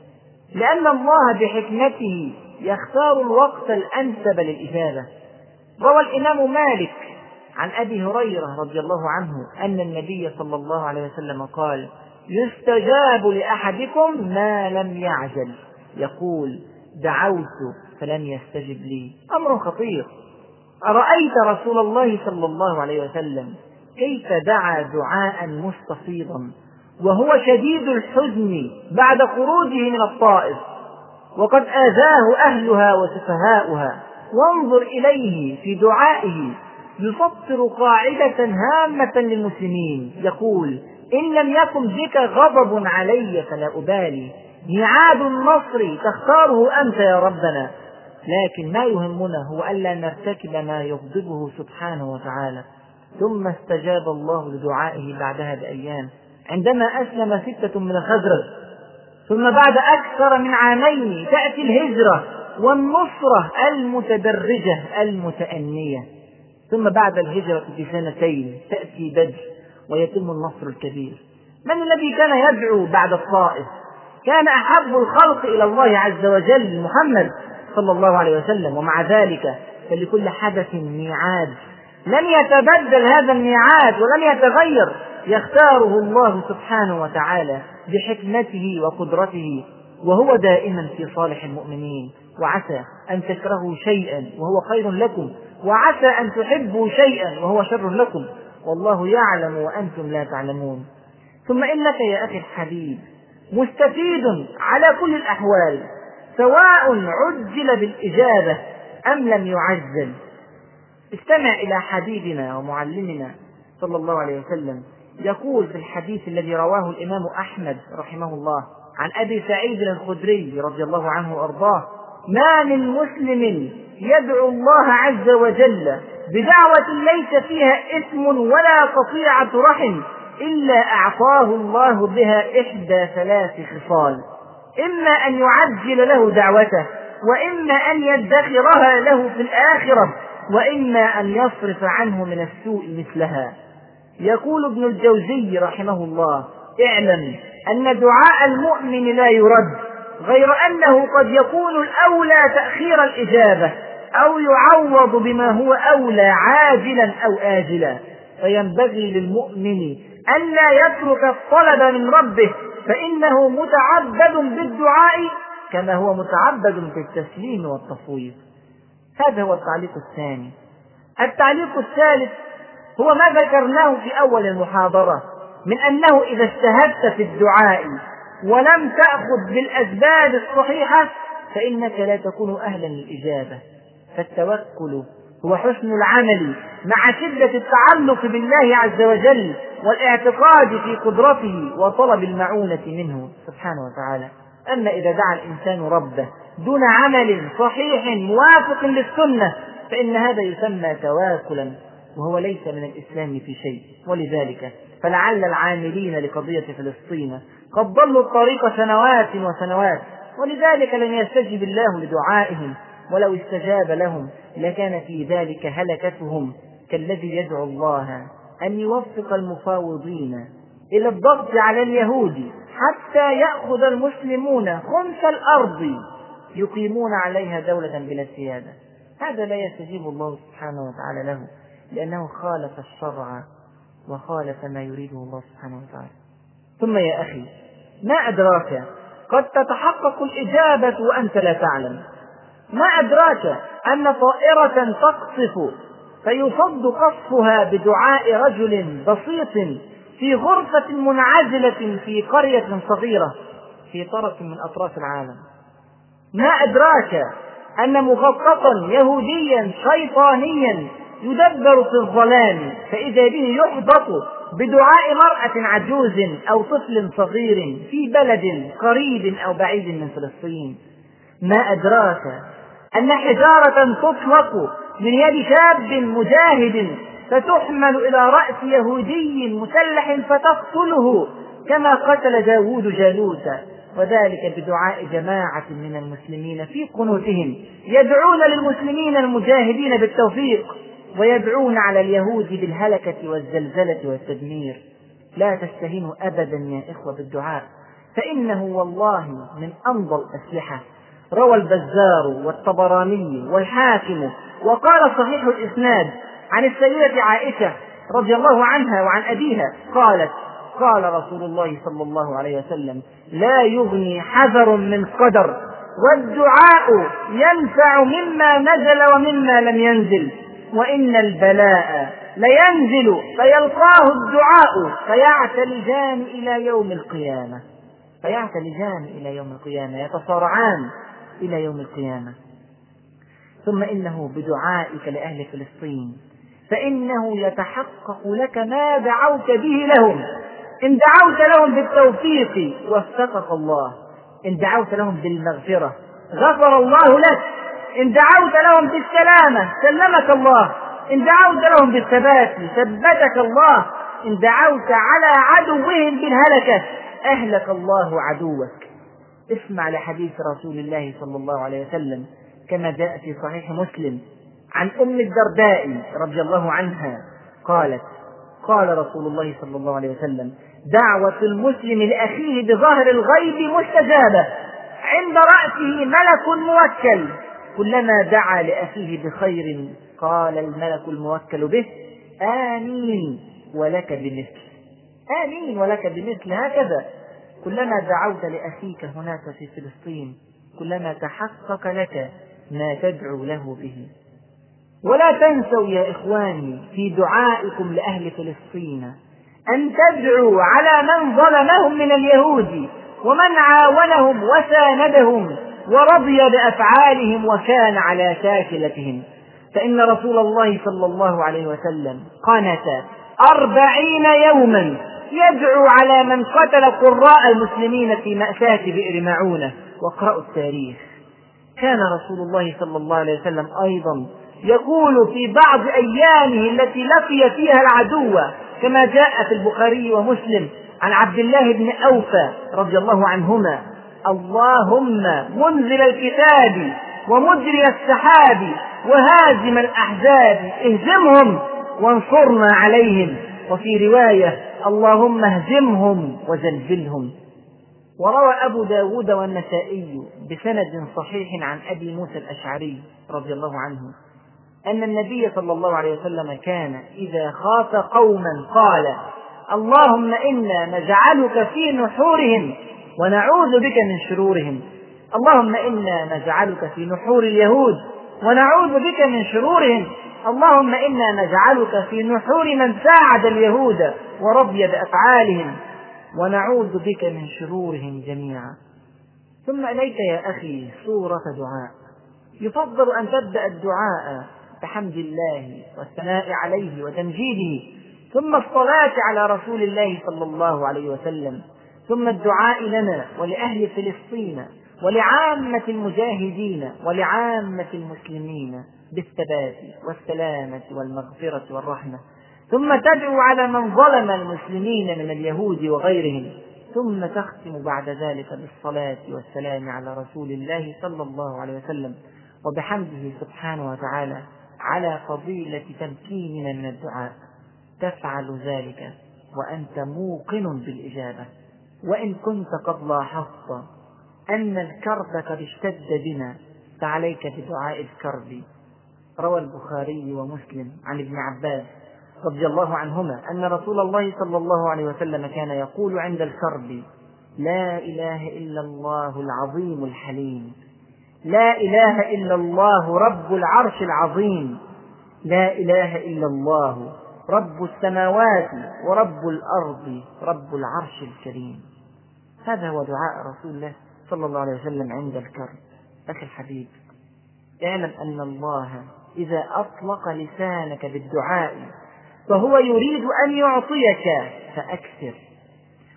لأن الله بحكمته يختار الوقت الأنسب للإجابة. روى الإمام مالك عن أبي هريرة رضي الله عنه أن النبي صلى الله عليه وسلم قال يستجاب لأحدكم ما لم يعجل. يقول دعوت فلم يستجب لي. أمر خطير. أرأيت رسول الله صلى الله عليه وسلم كيف دعا دعاء مستفيضا وهو شديد الحزن بعد خروجه من الطائف. وقد آذاه أهلها وسفهاؤها. وانظر إليه في دعائه يسطر قاعدة هامة للمسلمين. يقول إن لم يكن بك غضب علي فلا أبالي. ميعاد النصر تختاره أنت يا ربنا. لكن ما يهمنا هو ألا نرتكب ما يغضبه سبحانه وتعالى. ثم استجاب الله لدعائه بعدها بأيام. عندما أسلم ستة من الخزرج ثم بعد أكثر من عامين تأتي الهجرة والنصرة المتدرجة المتأنية. ثم بعد الهجرة بسنتين تأتي بدر ويتم النصر الكبير. من الذي كان يدعو بعد الطائف؟ كان أحب الخلق إلى الله عز وجل محمد صلى الله عليه وسلم ومع ذلك فلكل حدث ميعاد. لن يتبدل هذا الميعاد ولن يتغير يختاره الله سبحانه وتعالى. بحكمته وقدرته وهو دائما في صالح المؤمنين. وعسى أن تكرهوا شيئا وهو خير لكم. وعسى أن تحبوا شيئا وهو شر لكم. والله يعلم وأنتم لا تعلمون. ثم إنك يا أخي الحبيب مستفيد على كل الأحوال سواء عجل بالإجابة أم لم يعجل. استمع إلى حبيبنا ومعلمنا صلى الله عليه وسلم. يقول في الحديث الذي رواه الإمام أحمد رحمه الله عن أبي سعيد الخدري رضي الله عنه وأرضاه ما من مسلم يدعو الله عز وجل بدعوة ليس فيها إثم ولا قطيعة رحم إلا أعطاه الله بها إحدى ثلاث خصال إما أن يعجل له دعوته وإما أن يدخرها له في الآخرة وإما أن يصرف عنه من السوء مثلها. يقول ابن الجوزي رحمه الله اعلم أن دعاء المؤمن لا يرد غير أنه قد يكون الأولى تأخير الإجابة أو يعوض بما هو أولى عاجلا أو آجلا. فينبغي للمؤمن ألا يترك الطلب من ربه فإنه متعبد بالدعاء كما هو متعبد بالتسليم والتفويض. هذا هو التعليق الثاني. التعليق الثالث هو ما ذكرناه في أول المحاضرة من أنه إذا اجتهدت في الدعاء ولم تأخذ بالأسباب الصحيحة فإنك لا تكون أهلا للإجابة. فالتوكل هو حسن العمل مع شدة التعلق بالله عز وجل والاعتقاد في قدرته وطلب المعونة منه سبحانه وتعالى. أما إذا دعا الإنسان ربه دون عمل صحيح موافق للسنة فإن هذا يسمى تواكلا. وهو ليس من الإسلام في شيء ولذلك فلعل العاملين لقضية فلسطين قد ضلوا الطريق سنوات وسنوات ولذلك لم يستجب الله لدعائهم ولو استجاب لهم لكان في ذلك هلكتهم كالذي يدعو الله أن يوفق المفاوضين إلى الضغط على اليهود حتى يأخذ المسلمون خمس الأرض يقيمون عليها دولة بلا سيادة. هذا لا يستجيب الله سبحانه وتعالى له. لأنه خالف الشرع وخالف ما يريده الله سبحانه وتعالى. ثم يا أخي ما أدراك؟ قد تتحقق الإجابة وأنت لا تعلم. ما أدراك أن طائرة تقصف؟ فيصد قصفها بدعاء رجل بسيط في غرفة منعزلة في قرية صغيرة في طرف من أطراف العالم. ما أدراك أن مخططا يهوديا شيطانيا يدبر في الظلام فإذا به يحبط بدعاء مرأة عجوز أو طفل صغير في بلد قريب أو بعيد من فلسطين. ما أدراك أن حجارة تطلق من يد شاب مجاهد فتحمل إلى رأس يهودي مسلح فتقتله كما قتل داود جالوت وذلك بدعاء جماعة من المسلمين في قنوتهم يدعون للمسلمين المجاهدين بالتوفيق. ويدعون على اليهود بالهلكة والزلزلة والتدمير. لا تستهينوا أبدا يا إخوة بالدعاء. فإنه والله من أمضى الأسلحة. روى البزار والطبراني والحاكم وقال صحيح الإسناد عن السيدة عائشة رضي الله عنها وعن أبيها. قالت قال رسول الله صلى الله عليه وسلم لا يغني حذر من قدر والدعاء ينفع مما نزل ومما لم ينزل. وإن البلاء لينزل فيلقاه الدعاء فيعتلجان إلى يوم القيامة. فيعتلجان إلى يوم القيامة يتصارعان إلى يوم القيامة. ثم إنه بدعائك لأهل فلسطين فإنه يتحقق لك ما دعوت به لهم. إن دعوت لهم بالتوفيق وفقك الله إن دعوت لهم بالمغفرة غفر الله لك. إن دعوت لهم بالسلامة سلمك الله. إن دعوت لهم بالثبات ثبتك الله. إن دعوت على عدوهم بالهلكة أهلك الله عدوك. اسمع لحديث رسول الله صلى الله عليه وسلم كما جاء في صحيح مسلم عن أم الدرداء رضي الله عنها قالت قال رسول الله صلى الله عليه وسلم دعوة المسلم لأخيه بظهر الغيب مستجابة. عند رأسه ملك موكل. كلما دعا لأخيه بخير قال الملك الموكل به آمين ولك بمثل. آمين ولك بمثل هكذا. كلما دعوت لأخيك هناك في فلسطين كلما تحقق لك ما تدعو له به. ولا تنسوا يا إخواني في دعائكم لأهل فلسطين أن تدعوا على من ظلمهم من اليهود ومن عاونهم وساندهم ورضي بأفعالهم وكان على شاكلتهم فإن رسول الله صلى الله عليه وسلم قنت أربعين يوما يدعو على من قتل قراء المسلمين في مأساة بئر معونة. واقرأوا التاريخ. كان رسول الله صلى الله عليه وسلم أيضا يقول في بعض أيامه التي لقي فيها العدو كما جاء في البخاري ومسلم عن عبد الله بن أوفى رضي الله عنهما اللهم منزل الكتاب ومجري السحاب وهازم الأحزاب اهزمهم وانصرنا عليهم. وفي رواية اللهم اهزمهم وزلزلهم. وروى أبو داود والنسائي بسند صحيح عن أبي موسى الأشعري رضي الله عنه أن النبي صلى الله عليه وسلم كان إذا خاف قوما قال اللهم إنا نجعلك في نحورهم ونعوذ بك من شرورهم. اللهم إنا نجعلك في نحور اليهود ونعوذ بك من شرورهم. اللهم إنا نجعلك في نحور من ساعد اليهود ورضي بأفعالهم ونعوذ بك من شرورهم جميعا. ثم إليك يا أخي صورة دعاء. يفضل أن تبدأ الدعاء بحمد الله والثناء عليه وتمجيده ثم الصلاة على رسول الله صلى الله عليه وسلم. ثم الدعاء لنا ولأهل فلسطين ولعامة المجاهدين ولعامة المسلمين بالثبات والسلامة والمغفرة والرحمة. ثم تدعو على من ظلم المسلمين من اليهود وغيرهم. ثم تختم بعد ذلك بالصلاة والسلام على رسول الله صلى الله عليه وسلم. وبحمده سبحانه وتعالى على فضيلة تمكيننا من الدعاء. تفعل ذلك وأنت موقن بالإجابة. وإن كنت قد لاحظت أن الكرب قد اشتد بنا فعليك بدعاء الكرب. روى البخاري ومسلم عن ابن عباس رضي الله عنهما أن رسول الله صلى الله عليه وسلم كان يقول عند الكرب لا إله إلا الله العظيم الحليم لا إله إلا الله رب العرش العظيم لا إله إلا الله رب السماوات ورب الأرض رب العرش الكريم. هذا هو دعاء رسول الله صلى الله عليه وسلم عند الكرب. أخي الحبيب اعلم أن الله إذا أطلق لسانك بالدعاء فهو يريد أن يعطيك فأكثر.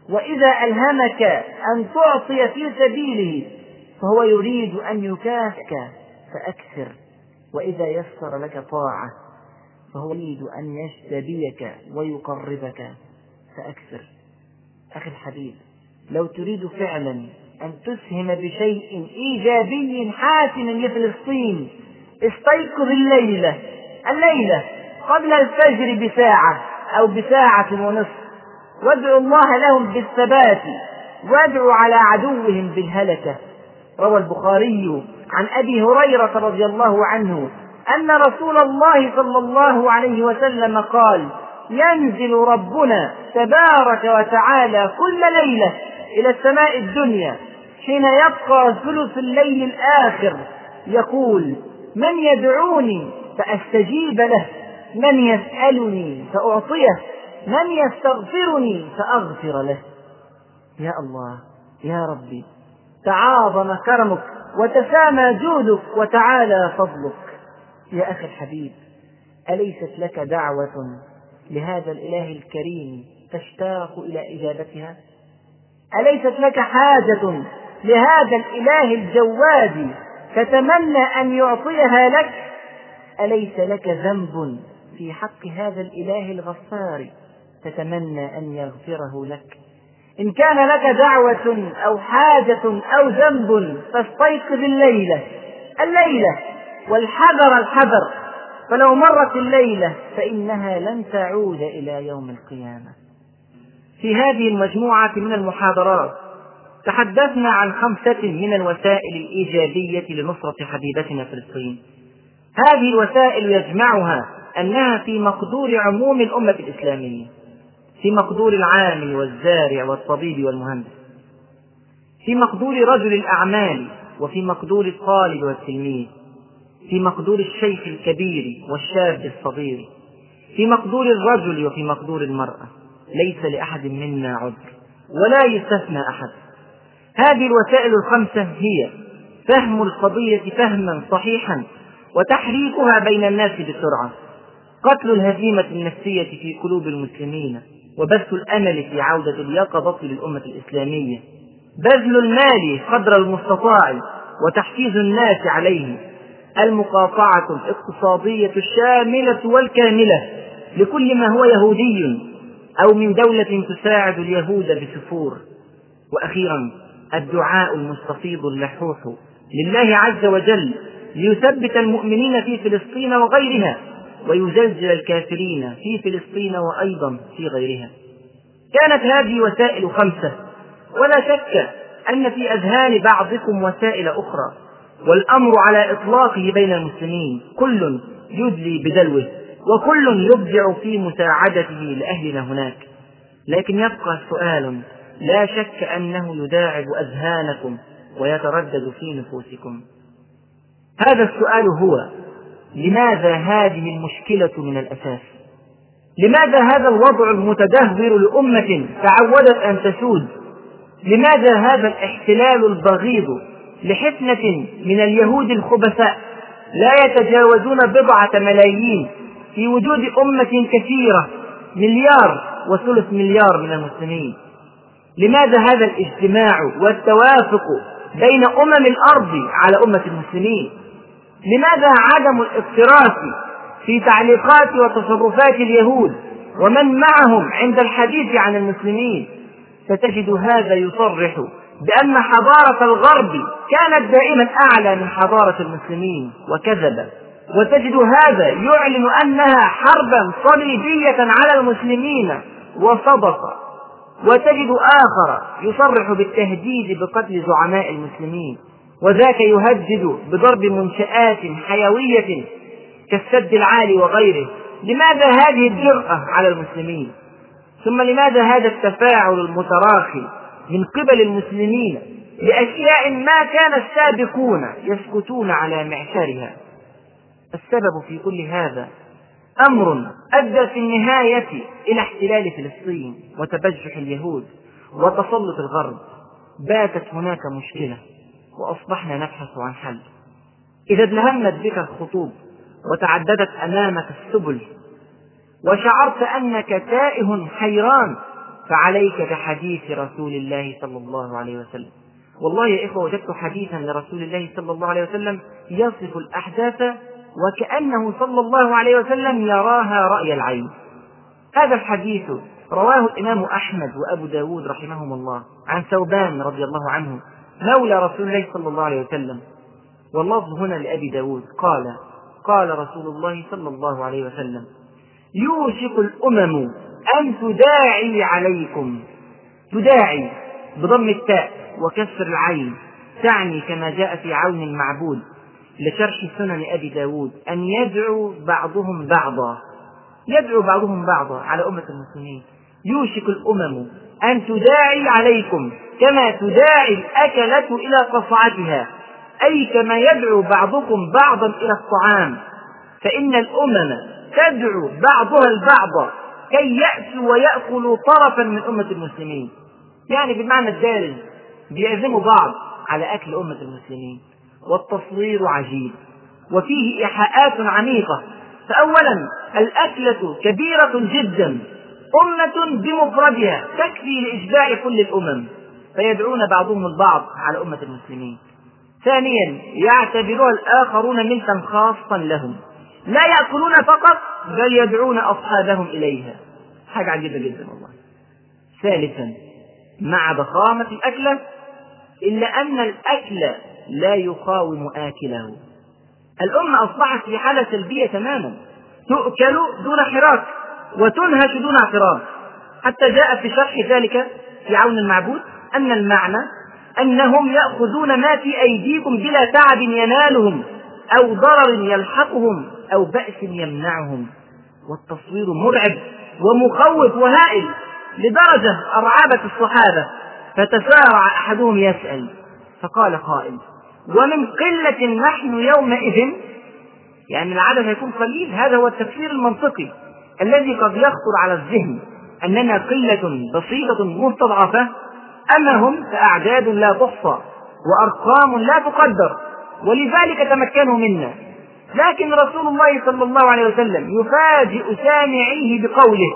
وإذا ألهمك أن تعطي في سبيله فهو يريد أن يكافئك فأكثر. وإذا يسر لك طاعة فهو يريد أن يجتبيك ويقربك فأكثر. أخي الحبيب لو تريد فعلا أن تسهم بشيء إيجابي حاسم لفلسطين استيقظ الليلة الليلة قبل الفجر بساعة أو بساعة ونصف. وادعوا الله لهم بالثبات وادعوا على عدوهم بالهلكة. روى البخاري عن أبي هريرة رضي الله عنه أن رسول الله صلى الله عليه وسلم قال ينزل ربنا تبارك وتعالى كل ليلة إلى السماء الدنيا حين يبقى ثلث الليل الآخر. يقول من يدعوني فأستجيب له من يسألني فأعطيه من يستغفرني فأغفر له. يا الله يا ربي تعاظم كرمك وتسامى جودك وتعالى فضلك. يا أخي الحبيب أليست لك دعوة لهذا الإله الكريم تشتاق إلى إجابتها؟ أليست لك حاجة لهذا الإله الجواد تتمنى أن يعطيها لك؟ أليس لك ذنب في حق هذا الإله الغفار تتمنى أن يغفره لك؟ إن كان لك دعوة أو حاجة أو ذنب فاستيقظ الليلة الليلة والحذر الحذر. فلو مرت الليلة فإنها لن تعود إلى يوم القيامة. في هذه المجموعة من المحاضرات تحدثنا عن خمسة من الوسائل الإيجابية لنصرة حبيبتنا فلسطين. هذه الوسائل يجمعها أنها في مقدور عموم الأمة الإسلامية في مقدور العامل والزارع والطبيب والمهندس في مقدور رجل الأعمال وفي مقدور الطالب والتلميذ. في مقدور الشيخ الكبير والشاب الصغير في مقدور الرجل وفي مقدور المرأة. ليس لأحد منا عذر ولا يستثنى أحد. هذه الوسائل الخمسة هي فهم القضية فهما صحيحا وتحريكها بين الناس بسرعة. قتل الهزيمة النفسية في قلوب المسلمين وبث الأمل في عودة اليقظة للأمة الإسلامية. بذل المال قدر المستطاع وتحفيز الناس عليه. المقاطعة الاقتصادية الشاملة والكاملة لكل ما هو يهودي أو من دولة تساعد اليهود بسفور. وأخيرا الدعاء المستفيض اللحوح لله عز وجل ليثبت المؤمنين في فلسطين وغيرها ويزلزل الكافرين في فلسطين وأيضا في غيرها. كانت هذه وسائل خمسة ولا شك أن في أذهان بعضكم وسائل أخرى. والأمر على إطلاقه بين المسلمين كل يدلي بدلوه وكل يبدع في مساعدته لأهلنا هناك. لكن يبقى سؤال لا شك أنه يداعب أذهانكم ويتردد في نفوسكم. هذا السؤال هو لماذا هذه المشكلة من الأساس؟ لماذا هذا الوضع المتدهور لأمة تعودت أن تسود؟ لماذا هذا الاحتلال البغيض لحفنة من اليهود الخبثاء لا يتجاوزون بضعة ملايين في وجود أمة كثيرة مليار وثلث مليار من المسلمين. لماذا هذا الاجتماع والتوافق بين أمم الأرض على أمة المسلمين؟ لماذا عدم الاقتراف في تعليقات وتصرفات اليهود ومن معهم عند الحديث عن المسلمين؟ ستجد هذا يصرح بأن حضارة الغرب كانت دائما أعلى من حضارة المسلمين وكذب. وتجد هذا يعلن أنها حربا صليبية على المسلمين وصدق وتجد آخر يصرح بالتهديد بقتل زعماء المسلمين. وذاك يهدد بضرب منشآت حيوية كالسد العالي وغيره. لماذا هذه الجرأة على المسلمين؟ ثم لماذا هذا التفاعل المتراخي من قبل المسلمين لأشياء ما كان السابقون يسكتون على معشرها. السبب في كل هذا أمر أدى في النهاية إلى احتلال فلسطين وتبجح اليهود وتسلط الغرب. باتت هناك مشكلة وأصبحنا نبحث عن حل. إذا ازدهمت بك الخطوب وتعددت أمامك السبل وشعرت أنك تائه حيران فعليك بحديث رسول الله صلى الله عليه وسلم. والله يا إخوة وجدت حديثا لرسول الله صلى الله عليه وسلم يصف الأحداث وكأنه صلى الله عليه وسلم يراها رأي العين. هذا الحديث رواه الإمام أحمد وأبو داود رحمهم الله عن ثوبان رضي الله عنه مولى رسول الله صلى الله عليه وسلم. واللفظ هنا لأبي داود قال قال رسول الله صلى الله عليه وسلم يوشك الأمم أن تداعي عليكم؟ تداعي بضم التاء وكسر العين. تعني كما جاء في عون المعبود لشرح سنن أبي داود أن يدعو بعضهم بعضا. يدعو بعضهم بعضا على أمة المسلمين. يوشك الأمم أن تداعي عليكم كما تداعي الأكلة إلى قصعتها. أي كما يدعو بعضكم بعضا إلى الطعام. فإن الأمم تدعو بعضها البعض. كي يأتوا ويأكلوا طرفا من أمة المسلمين. يعني بالمعنى الدارج بيعزموا بعض على أكل أمة المسلمين. والتصوير عجيب وفيه إيحاءات عميقة. فأولا الأكلة كبيرة جدا أمة بمفردها تكفي لإشباع كل الأمم. فيدعون بعضهم البعض على أمة المسلمين. ثانيا يعتبرها الآخرون ملكا خاصا لهم. لا يأكلون فقط بل يدعون أصحابهم إليها. حاجة عجيبة جدا والله. ثالثا مع ضخامة الأكلة إلا أن الأكل لا يقاوم آكله. الأمة أصبحت في حالة سلبية تماما. تؤكل دون حراك وتنهش دون اعتراض. حتى جاء في شرح ذلك في عون المعبود أن المعنى أنهم يأخذون ما في أيديكم بلا تعب ينالهم أو ضرر يلحقهم. أو بأس يمنعهم. والتصوير مرعب ومخوف وهائل لدرجة أرعبت الصحابة. فتسارع أحدهم يسأل فقال قائل ومن قلة نحن يومئذ؟ يعني العدد هيكون قليل. هذا هو التفسير المنطقي الذي قد يخطر على الذهن. أننا قلة بسيطة مستضعفة. أما هم فأعداد لا تحصى وأرقام لا تقدر. ولذلك تمكنوا منا لكن رسول الله صلى الله عليه وسلم يفاجئ سامعيه بقوله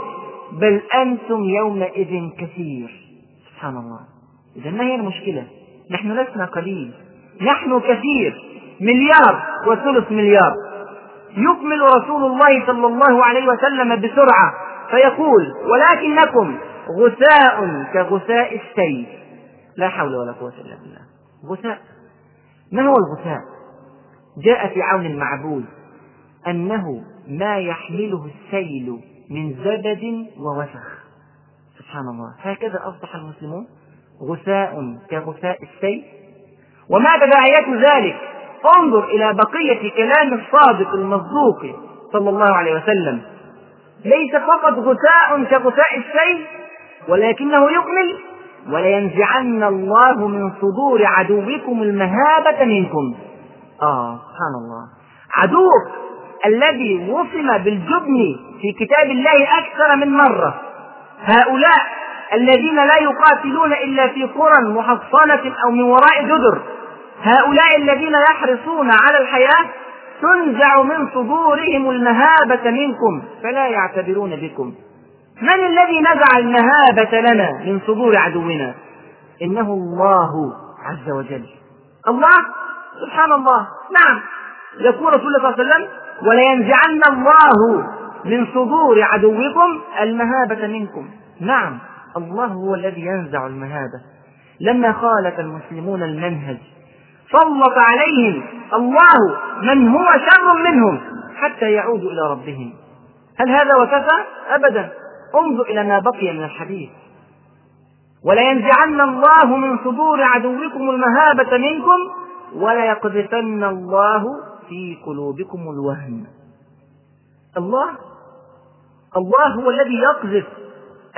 بل أنتم يومئذ كثير. سبحان الله. إذا ما هي المشكلة؟ نحن لسنا قليل. نحن كثير. مليار وثلث مليار. يكمل رسول الله صلى الله عليه وسلم بسرعة فيقول ولكنكم غثاء كغثاء السيل. لا حول ولا قوة إلا بالله. غثاء. ما هو الغثاء؟ جاء في عون المعبود أنه ما يحمله السيل من زبد ووسخ. سبحان الله. هكذا أصبح المسلمون غثاء كغثاء السيل. وما تداعيات ذلك؟ انظر إلى بقية كلام الصادق المصدوق صلى الله عليه وسلم. ليس فقط غثاء كغثاء السيل ولكنه يكمل ولينزعن الله من صدور عدوكم المهابة منكم. آه سبحان الله. عدوك الذي وصم بالجبن في كتاب الله أكثر من مرة. هؤلاء الذين لا يقاتلون إلا في قرى محصنة أو من وراء جدر. هؤلاء الذين يحرصون على الحياة تنزع من صدورهم المهابة منكم فلا يعتبرون بكم. من الذي نزع المهابة لنا من صدور عدونا؟ إنه الله عز وجل. الله سبحان الله. نعم. يقول رسول الله صلى الله عليه وسلم ولينزعن الله من صدور عدوكم المهابة منكم. نعم. الله هو الذي ينزع المهابة. لما خالف المسلمون المنهج سلط عليهم الله من هو شر منهم حتى يعودوا إلى ربهم. هل هذا وكفى؟ أبدا. انظر إلى ما بقي من الحديث. ولينزعن الله من صدور عدوكم المهابة منكم وليقذفن الله في قلوبكم الوهن. الله الله هو الذي يقذف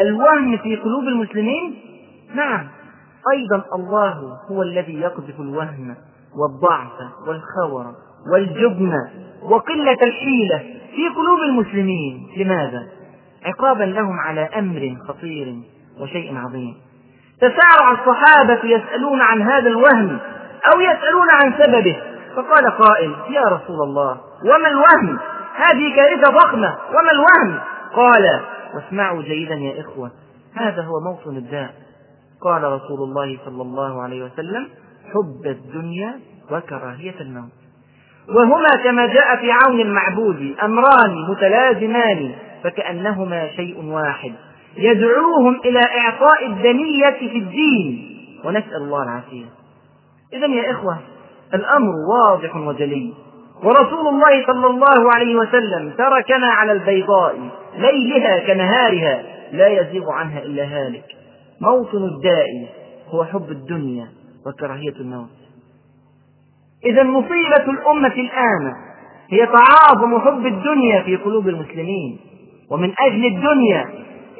الوهن في قلوب المسلمين؟ نعم. أيضا الله هو الذي يقذف الوهن والضعف والخور والجبن وقلة الحيلة في قلوب المسلمين. لماذا؟ عقابا لهم على أمر خطير وشيء عظيم. تسارع الصحابة يسألون عن هذا الوهم أو يسألون عن سببه. فقال قائل يا رسول الله وما الوهم؟ هذه كارثة ضخمة وما الوهم؟ قال واسمعوا جيدا يا إخوة هذا هو موطن الداء قال رسول الله صلى الله عليه وسلم حب الدنيا وكراهية الموت. وهما كما جاء في عون المعبود أمران متلازمان فكأنهما شيء واحد. يدعوهم إلى إعطاء الدنية في الدين. ونسأل الله العافية. إذا يا إخوة الأمر واضح وجلي. ورسول الله صلى الله عليه وسلم تركنا على البيضاء ليلها كنهارها لا يزيغ عنها إلا هالك. موطن الداء هو حب الدنيا وكراهية الموت. إذا مصيبة الأمة الآن هي تعاظم حب الدنيا في قلوب المسلمين. ومن أجل الدنيا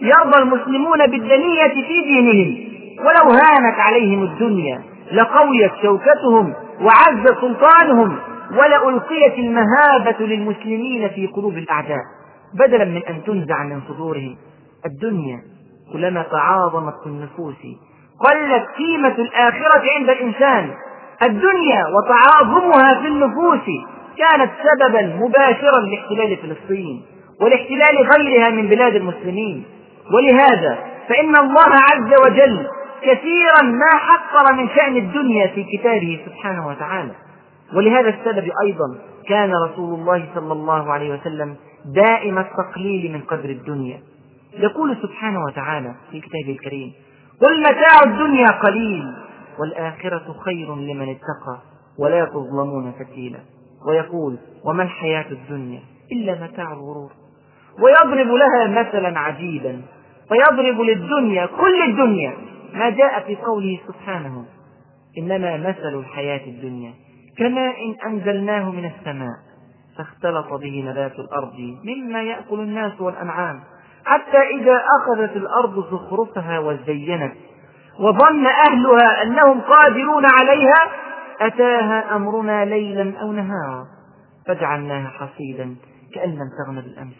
يرضى المسلمون بالدنية في دينهم ولو هانت عليهم الدنيا. لقويت شوكتهم وعز سلطانهم ولألقيت المهابة للمسلمين في قلوب الأعداء بدلا من أن تنزع من صدورهم. الدنيا كلما تعاظمت في النفوس قلت قيمة الآخرة عند الإنسان. الدنيا وتعاظمها في النفوس كانت سببا مباشرا لاحتلال فلسطين ولاحتلال غيرها من بلاد المسلمين. ولهذا فإن الله عز وجل كثيرا ما حقر من شأن الدنيا في كتابه سبحانه وتعالى. ولهذا السبب أيضا كان رسول الله صلى الله عليه وسلم دائم التقليل من قدر الدنيا. يقول سبحانه وتعالى في كتابه الكريم قل متاع الدنيا قليل والآخرة خير لمن اتقى ولا تظلمون فتيلا ويقول وما الحياة الدنيا إلا متاع الغرور ويضرب لها مثلا عجيبا فيضرب للدنيا كل الدنيا ما جاء في قوله سبحانه إنما مثل الحياة الدنيا كماء أنزلناه من السماء فاختلط به نبات الأرض مما يأكل الناس والأنعام حتى إذا أخذت الأرض زخرفها وزينت وظن أهلها أنهم قادرون عليها أتاها أمرنا ليلا أو نهارا فجعلناها حصيدا كأن لم تغن بالأمس.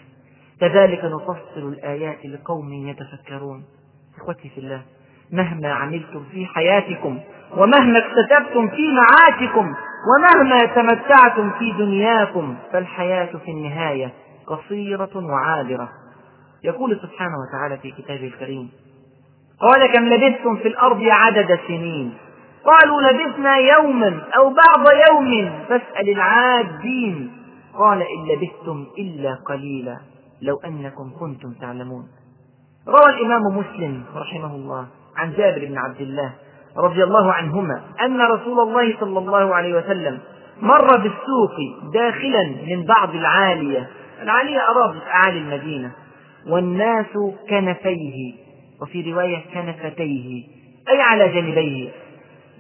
كذلك نفصل الآيات لقوم يتفكرون. إخوتي في الله مهما عملتم في حياتكم ومهما اكتسبتم في معاشكم ومهما تمتعتم في دنياكم فالحياة في النهاية قصيرة وعابرة. يقول سبحانه وتعالى في كتابه الكريم قال كم لبثتم في الأرض عدد سنين؟ قالوا لبثنا يوما أو بعض يوم فاسأل العادين. قال إن لبثتم إلا قليلا لو أنكم كنتم تعلمون. روى الإمام مسلم رحمه الله عن جابر بن عبد الله رضي الله عنهما أن رسول الله صلى الله عليه وسلم مر بالسوق داخلا من بعض العالية. العالية أراد أعالي المدينة. والناس كنفيه وفي رواية كنفتيه أي على جانبيه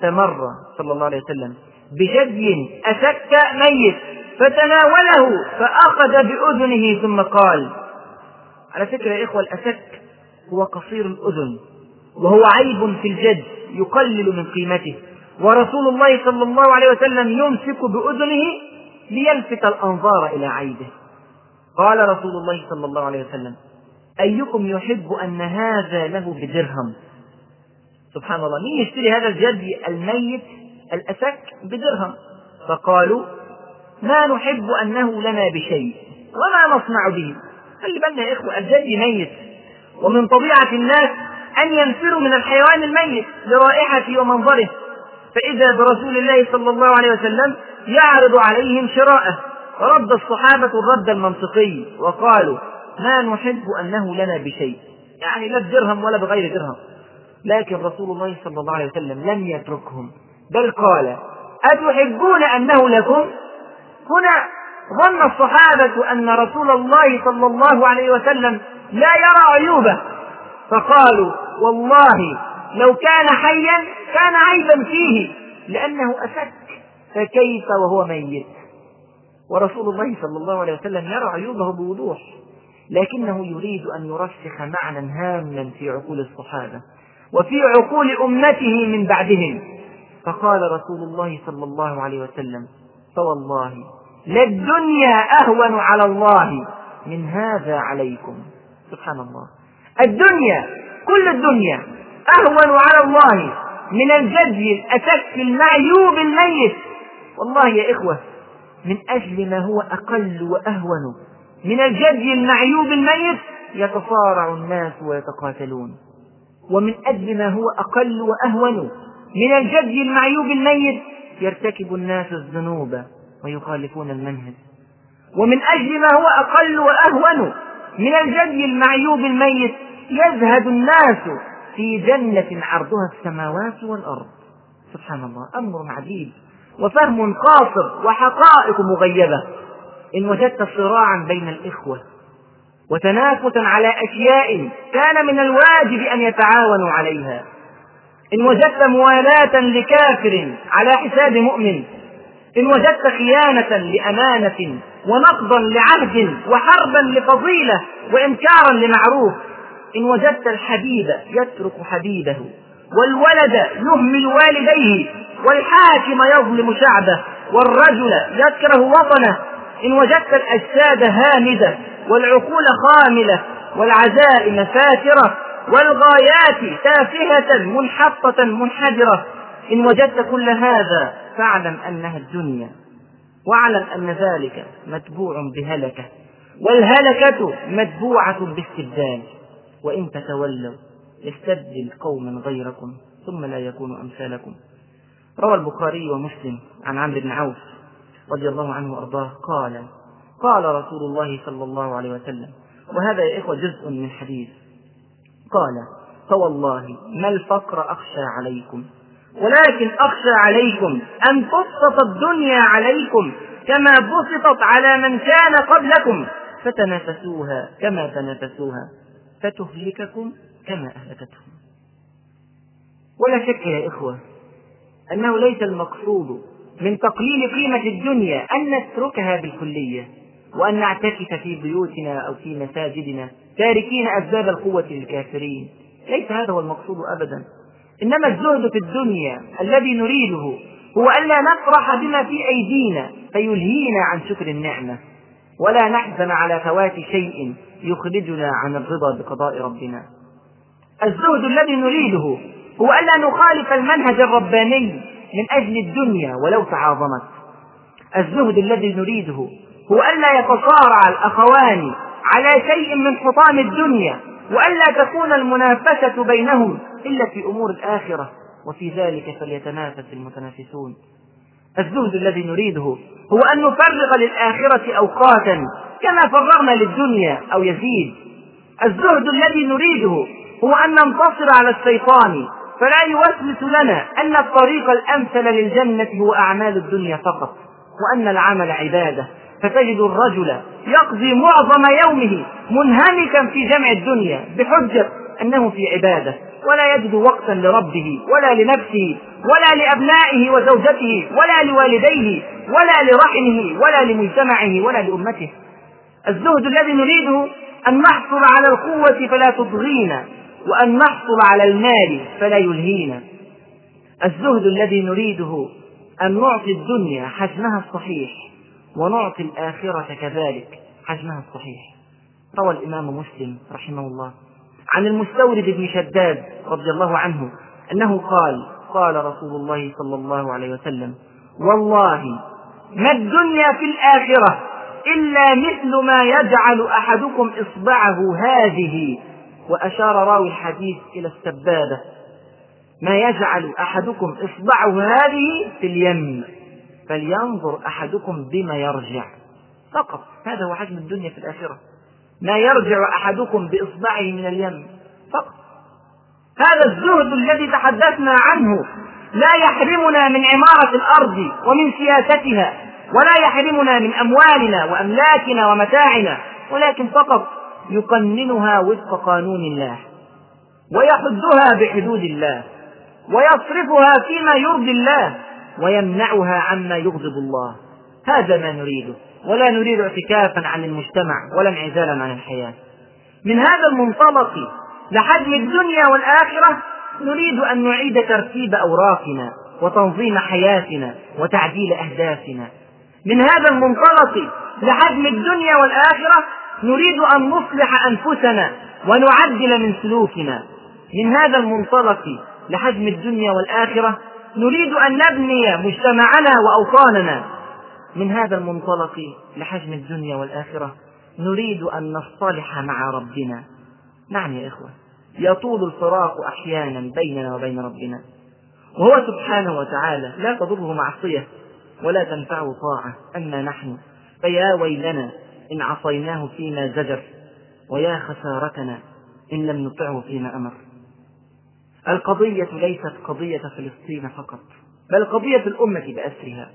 فمر صلى الله عليه وسلم بجدي أسك ميت فتناوله فأخذ بأذنه ثم قال على فكرة يا إخوة الأسك هو قصير الأذن. وهو عيب في الجد يقلل من قيمته. ورسول الله صلى الله عليه وسلم يمسك بأذنه ليلفت الأنظار إلى عيبه. قال رسول الله صلى الله عليه وسلم أيكم يحب أن هذا له بدرهم؟ سبحان الله مين يشتري هذا الجد الميت الأسك بدرهم؟ فقالوا ما نحب أنه لنا بشيء وما نصنع به. خلي بالنا يا إخوة الجد ميت. ومن طبيعة الناس أن ينفروا من الحيوان الميت لرائحته ومنظره. فإذا برسول الله صلى الله عليه وسلم يعرض عليهم شراءه رد الصحابة الرد المنطقي وقالوا ما نحب أنه لنا بشيء. يعني لا بدرهم ولا بغير درهم. لكن رسول الله صلى الله عليه وسلم لم يتركهم. بل قال أتحبون أنه لكم؟ هنا ظن الصحابة أن رسول الله صلى الله عليه وسلم لا يرى عيوبه. فقالوا والله لو كان حيا كان عيبا فيه لأنه أسك فكيف وهو ميت؟ ورسول الله صلى الله عليه وسلم يرى عيوبه بوضوح لكنه يريد أن يرسخ معنى هاما في عقول الصحابة وفي عقول أمته من بعدهم. فقال رسول الله صلى الله عليه وسلم فوالله للدنيا أهون على الله من هذا عليكم. سبحان الله. الدنيا كل الدنيا. أهون على الله من الجدي الأسك المعيوب الميت. والله يا إخوة من أجل ما هو أقل وأهون من الجدي المعيوب الميت يتصارع الناس ويتقاتلون. ومن أجل ما هو أقل وأهون من الجدي المعيوب الميت يرتكب الناس الذنوب ويخالفون المنهج. ومن أجل ما هو أقل وأهون من الجدي المعيوب الميت يزهد الناس في جنة عرضها السماوات والأرض. سبحان الله أمر عجيب. وفهم قاصر وحقائق مغيبة. إن وجدت صراعا بين الإخوة وتنافسا على أشياء كان من الواجب أن يتعاونوا عليها. إن وجدت موالاة لكافر على حساب مؤمن. إن وجدت خيانة لأمانة ونقضا لعهد وحربا لفضيلة وإنكارا لمعروف. إن وجدت الحبيب يترك حبيبه والولد يهمل والديه والحاكم يظلم شعبه والرجل يكره وطنه إن وجدت الأجساد هامدة والعقول خاملة والعزائم فاترة والغايات تافهة منحطة منحدرة إن وجدت كل هذا فاعلم أنها الدنيا واعلم أن ذلك متبوع بهلكة والهلكة متبوعة باستبدال. وإن تتولوا يستبدل قوما غيركم ثم لا يكونوا أمثالكم. روى البخاري ومسلم عن عمرو بن عوف رضي الله عنه وأرضاه قال قال رسول الله صلى الله عليه وسلم وهذا يا إخوة جزء من حديث قال فوالله ما الفقر أخشى عليكم ولكن أخشى عليكم أن تبسط الدنيا عليكم كما بسطت على من كان قبلكم فتنافسوها كما تنافسوها. فتهلككم كما أهلكتهم. ولا شك يا إخوة أنه ليس المقصود من تقليل قيمة الدنيا أن نتركها بالكلية وأن نعتكف في بيوتنا أو في مساجدنا تاركين أسباب القوة للكافرين. ليس هذا هو المقصود أبدا. إنما الزهد في الدنيا الذي نريده هو ألا نفرح بما في أيدينا فيلهينا عن شكر النعمة. ولا نحزن على فوات شيء يخرجنا عن الرضا بقضاء ربنا. الزهد الذي نريده هو ألا نخالف المنهج الرباني من أجل الدنيا ولو تعاظمت. الزهد الذي نريده هو ألا يتصارع الأخوان على شيء من حطام الدنيا وألا تكون المنافسة بينهم إلا في أمور الآخرة. وفي ذلك فليتنافس المتنافسون. الزهد الذي نريده هو أن نفرغ للآخرة أوقاتا كما فرغنا للدنيا أو يزيد. الزهد الذي نريده هو أن ننتصر على الشيطان فلا يوسوس لنا أن الطريق الأمثل للجنة هو أعمال الدنيا فقط وأن العمل عبادة. فتجد الرجل يقضي معظم يومه منهمكا في جمع الدنيا بحجة أنه في عبادة. ولا يجد وقتا لربه ولا لنفسه ولا لأبنائه وزوجته ولا لوالديه ولا لرحمه ولا لمجتمعه ولا لأمته. الزهد الذي نريده أن نحصل على القوة فلا تطغينا وأن نحصل على المال فلا يلهينا. الزهد الذي نريده أن نعطي الدنيا حجمها الصحيح ونعطي الآخرة كذلك حجمها الصحيح. روى الإمام مسلم رحمه الله. عن المستورد بن شداد رضي الله عنه أنه قال قال رسول الله صلى الله عليه وسلم والله ما الدنيا في الآخرة إلا مثل ما يجعل أحدكم إصبعه هذه. وأشار راوي الحديث إلى السبابة. ما يجعل أحدكم إصبعه هذه في اليم. فلينظر أحدكم بما يرجع. فقط. هذا هو حجم الدنيا في الآخرة. ما يرجع أحدكم بإصبعه من اليم فقط. هذا الزهد الذي تحدثنا عنه لا يحرمنا من عمارة الأرض ومن سياستها ولا يحرمنا من أموالنا وأملاكنا ومتاعنا ولكن فقط يقننها وفق قانون الله ويحدها بحدود الله ويصرفها فيما يرضي الله ويمنعها عما يغضب الله. هذا ما نريده. ولا نريد اعتكافا عن المجتمع ولا انعزالا عن الحياة. من هذا المنطلق لحجم الدنيا والآخرة نريد أن نعيد ترتيب أوراقنا وتنظيم حياتنا وتعديل أهدافنا. من هذا المنطلق لحجم الدنيا والآخرة نريد أن نصلح أنفسنا ونعدل من سلوكنا. من هذا المنطلق لحجم الدنيا والآخرة نريد أن نبني مجتمعنا وأوطاننا من هذا المنطلق لحجم الدنيا والآخرة نريد أن نصطلح مع ربنا. نعم يا إخوة يطول الفراق أحيانا بيننا وبين ربنا. وهو سبحانه وتعالى لا تضره معصية ولا تنفعه طاعة أما نحن. فيا ويلنا إن عصيناه فيما زجر ويا خسارتنا إن لم نطعه فيما أمر. القضية ليست قضية فلسطين فقط بل قضية الأمة بأسرها.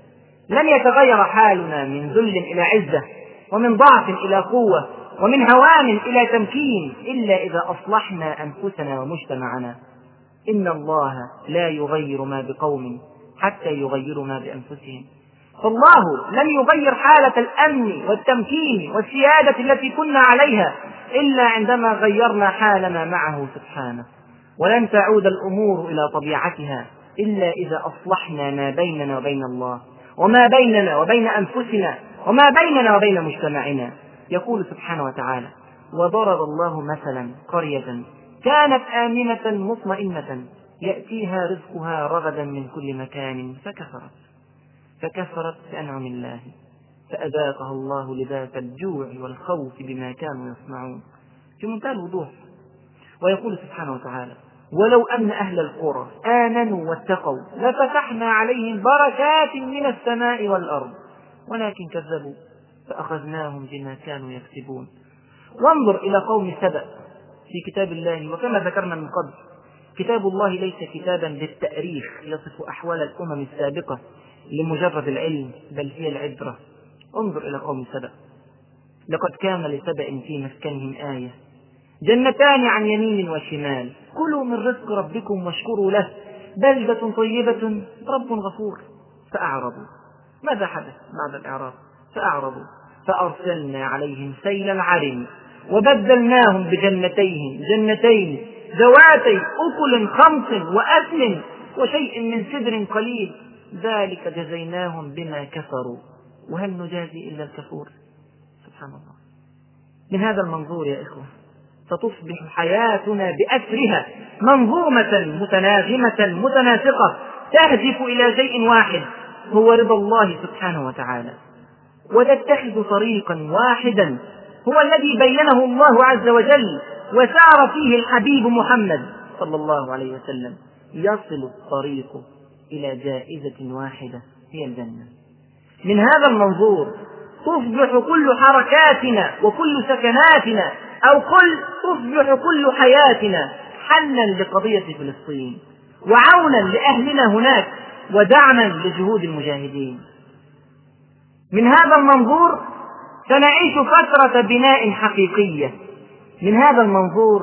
لن يتغير حالنا من ذل إلى عزة ومن ضعف إلى قوة ومن هوان إلى تمكين إلا إذا أصلحنا أنفسنا ومجتمعنا. إن الله لا يغير ما بقوم حتى يغيروا ما بأنفسهم. فالله لن يغير حالة الأمن والتمكين والسيادة التي كنا عليها إلا عندما غيرنا حالنا معه سبحانه. ولن تعود الأمور إلى طبيعتها إلا إذا أصلحنا ما بيننا وبين الله. وما بيننا وبين أنفسنا وما بيننا وبين مجتمعنا. يقول سبحانه وتعالى وضرب الله مثلا قرية كانت آمنة مطمئنة يأتيها رزقها رغدا من كل مكان فكفرت. فكفرت بأنعم الله. فأذاقها الله لباس الجوع والخوف بما كانوا يصنعون. في منتهى الوضوح. ويقول سبحانه وتعالى ولو أن أهل القرى آمنوا واتقوا لفتحنا عليهم بركات من السماء والأرض. ولكن كذبوا فأخذناهم بما كانوا يكسبون. وانظر إلى قوم سبأ في كتاب الله وكما ذكرنا من قبل كتاب الله ليس كتابا للتأريخ يصف أحوال الأمم السابقة لمجرد العلم بل هي العبرة. انظر إلى قوم سبأ. لقد كان لسبأ في مسكنهم آية جنتان عن يمين وشمال كلوا من رزق ربكم واشكروا له. بلدة طيبة رب غفور. فأعرضوا. ماذا حدث بعد الإعراض؟ فأعرضوا. فأرسلنا عليهم سيل العرم وبدلناهم بجنتيهم جنتين ذواتي أكل خمس وأكل وشيء من سدر قليل. ذلك جزيناهم بما كفروا. وهل نجازي إلا الكفور؟ سبحان الله. من هذا المنظور يا إخوة ستصبح حياتنا بأسرها منظومة متناغمة متناسقة تهدف إلى شيء واحد هو رضا الله سبحانه وتعالى. وتتخذ طريقا واحدا هو الذي بينه الله عز وجل وسار فيه الحبيب محمد صلى الله عليه وسلم. يصل الطريق إلى جائزة واحدة هي الجنة. من هذا المنظور تصبح كل حركاتنا وكل سكناتنا أو كل تصبح كل حياتنا حلا لقضية فلسطين وعونا لأهلنا هناك ودعما لجهود المجاهدين. من هذا المنظور سنعيش فترة بناء حقيقية. من هذا المنظور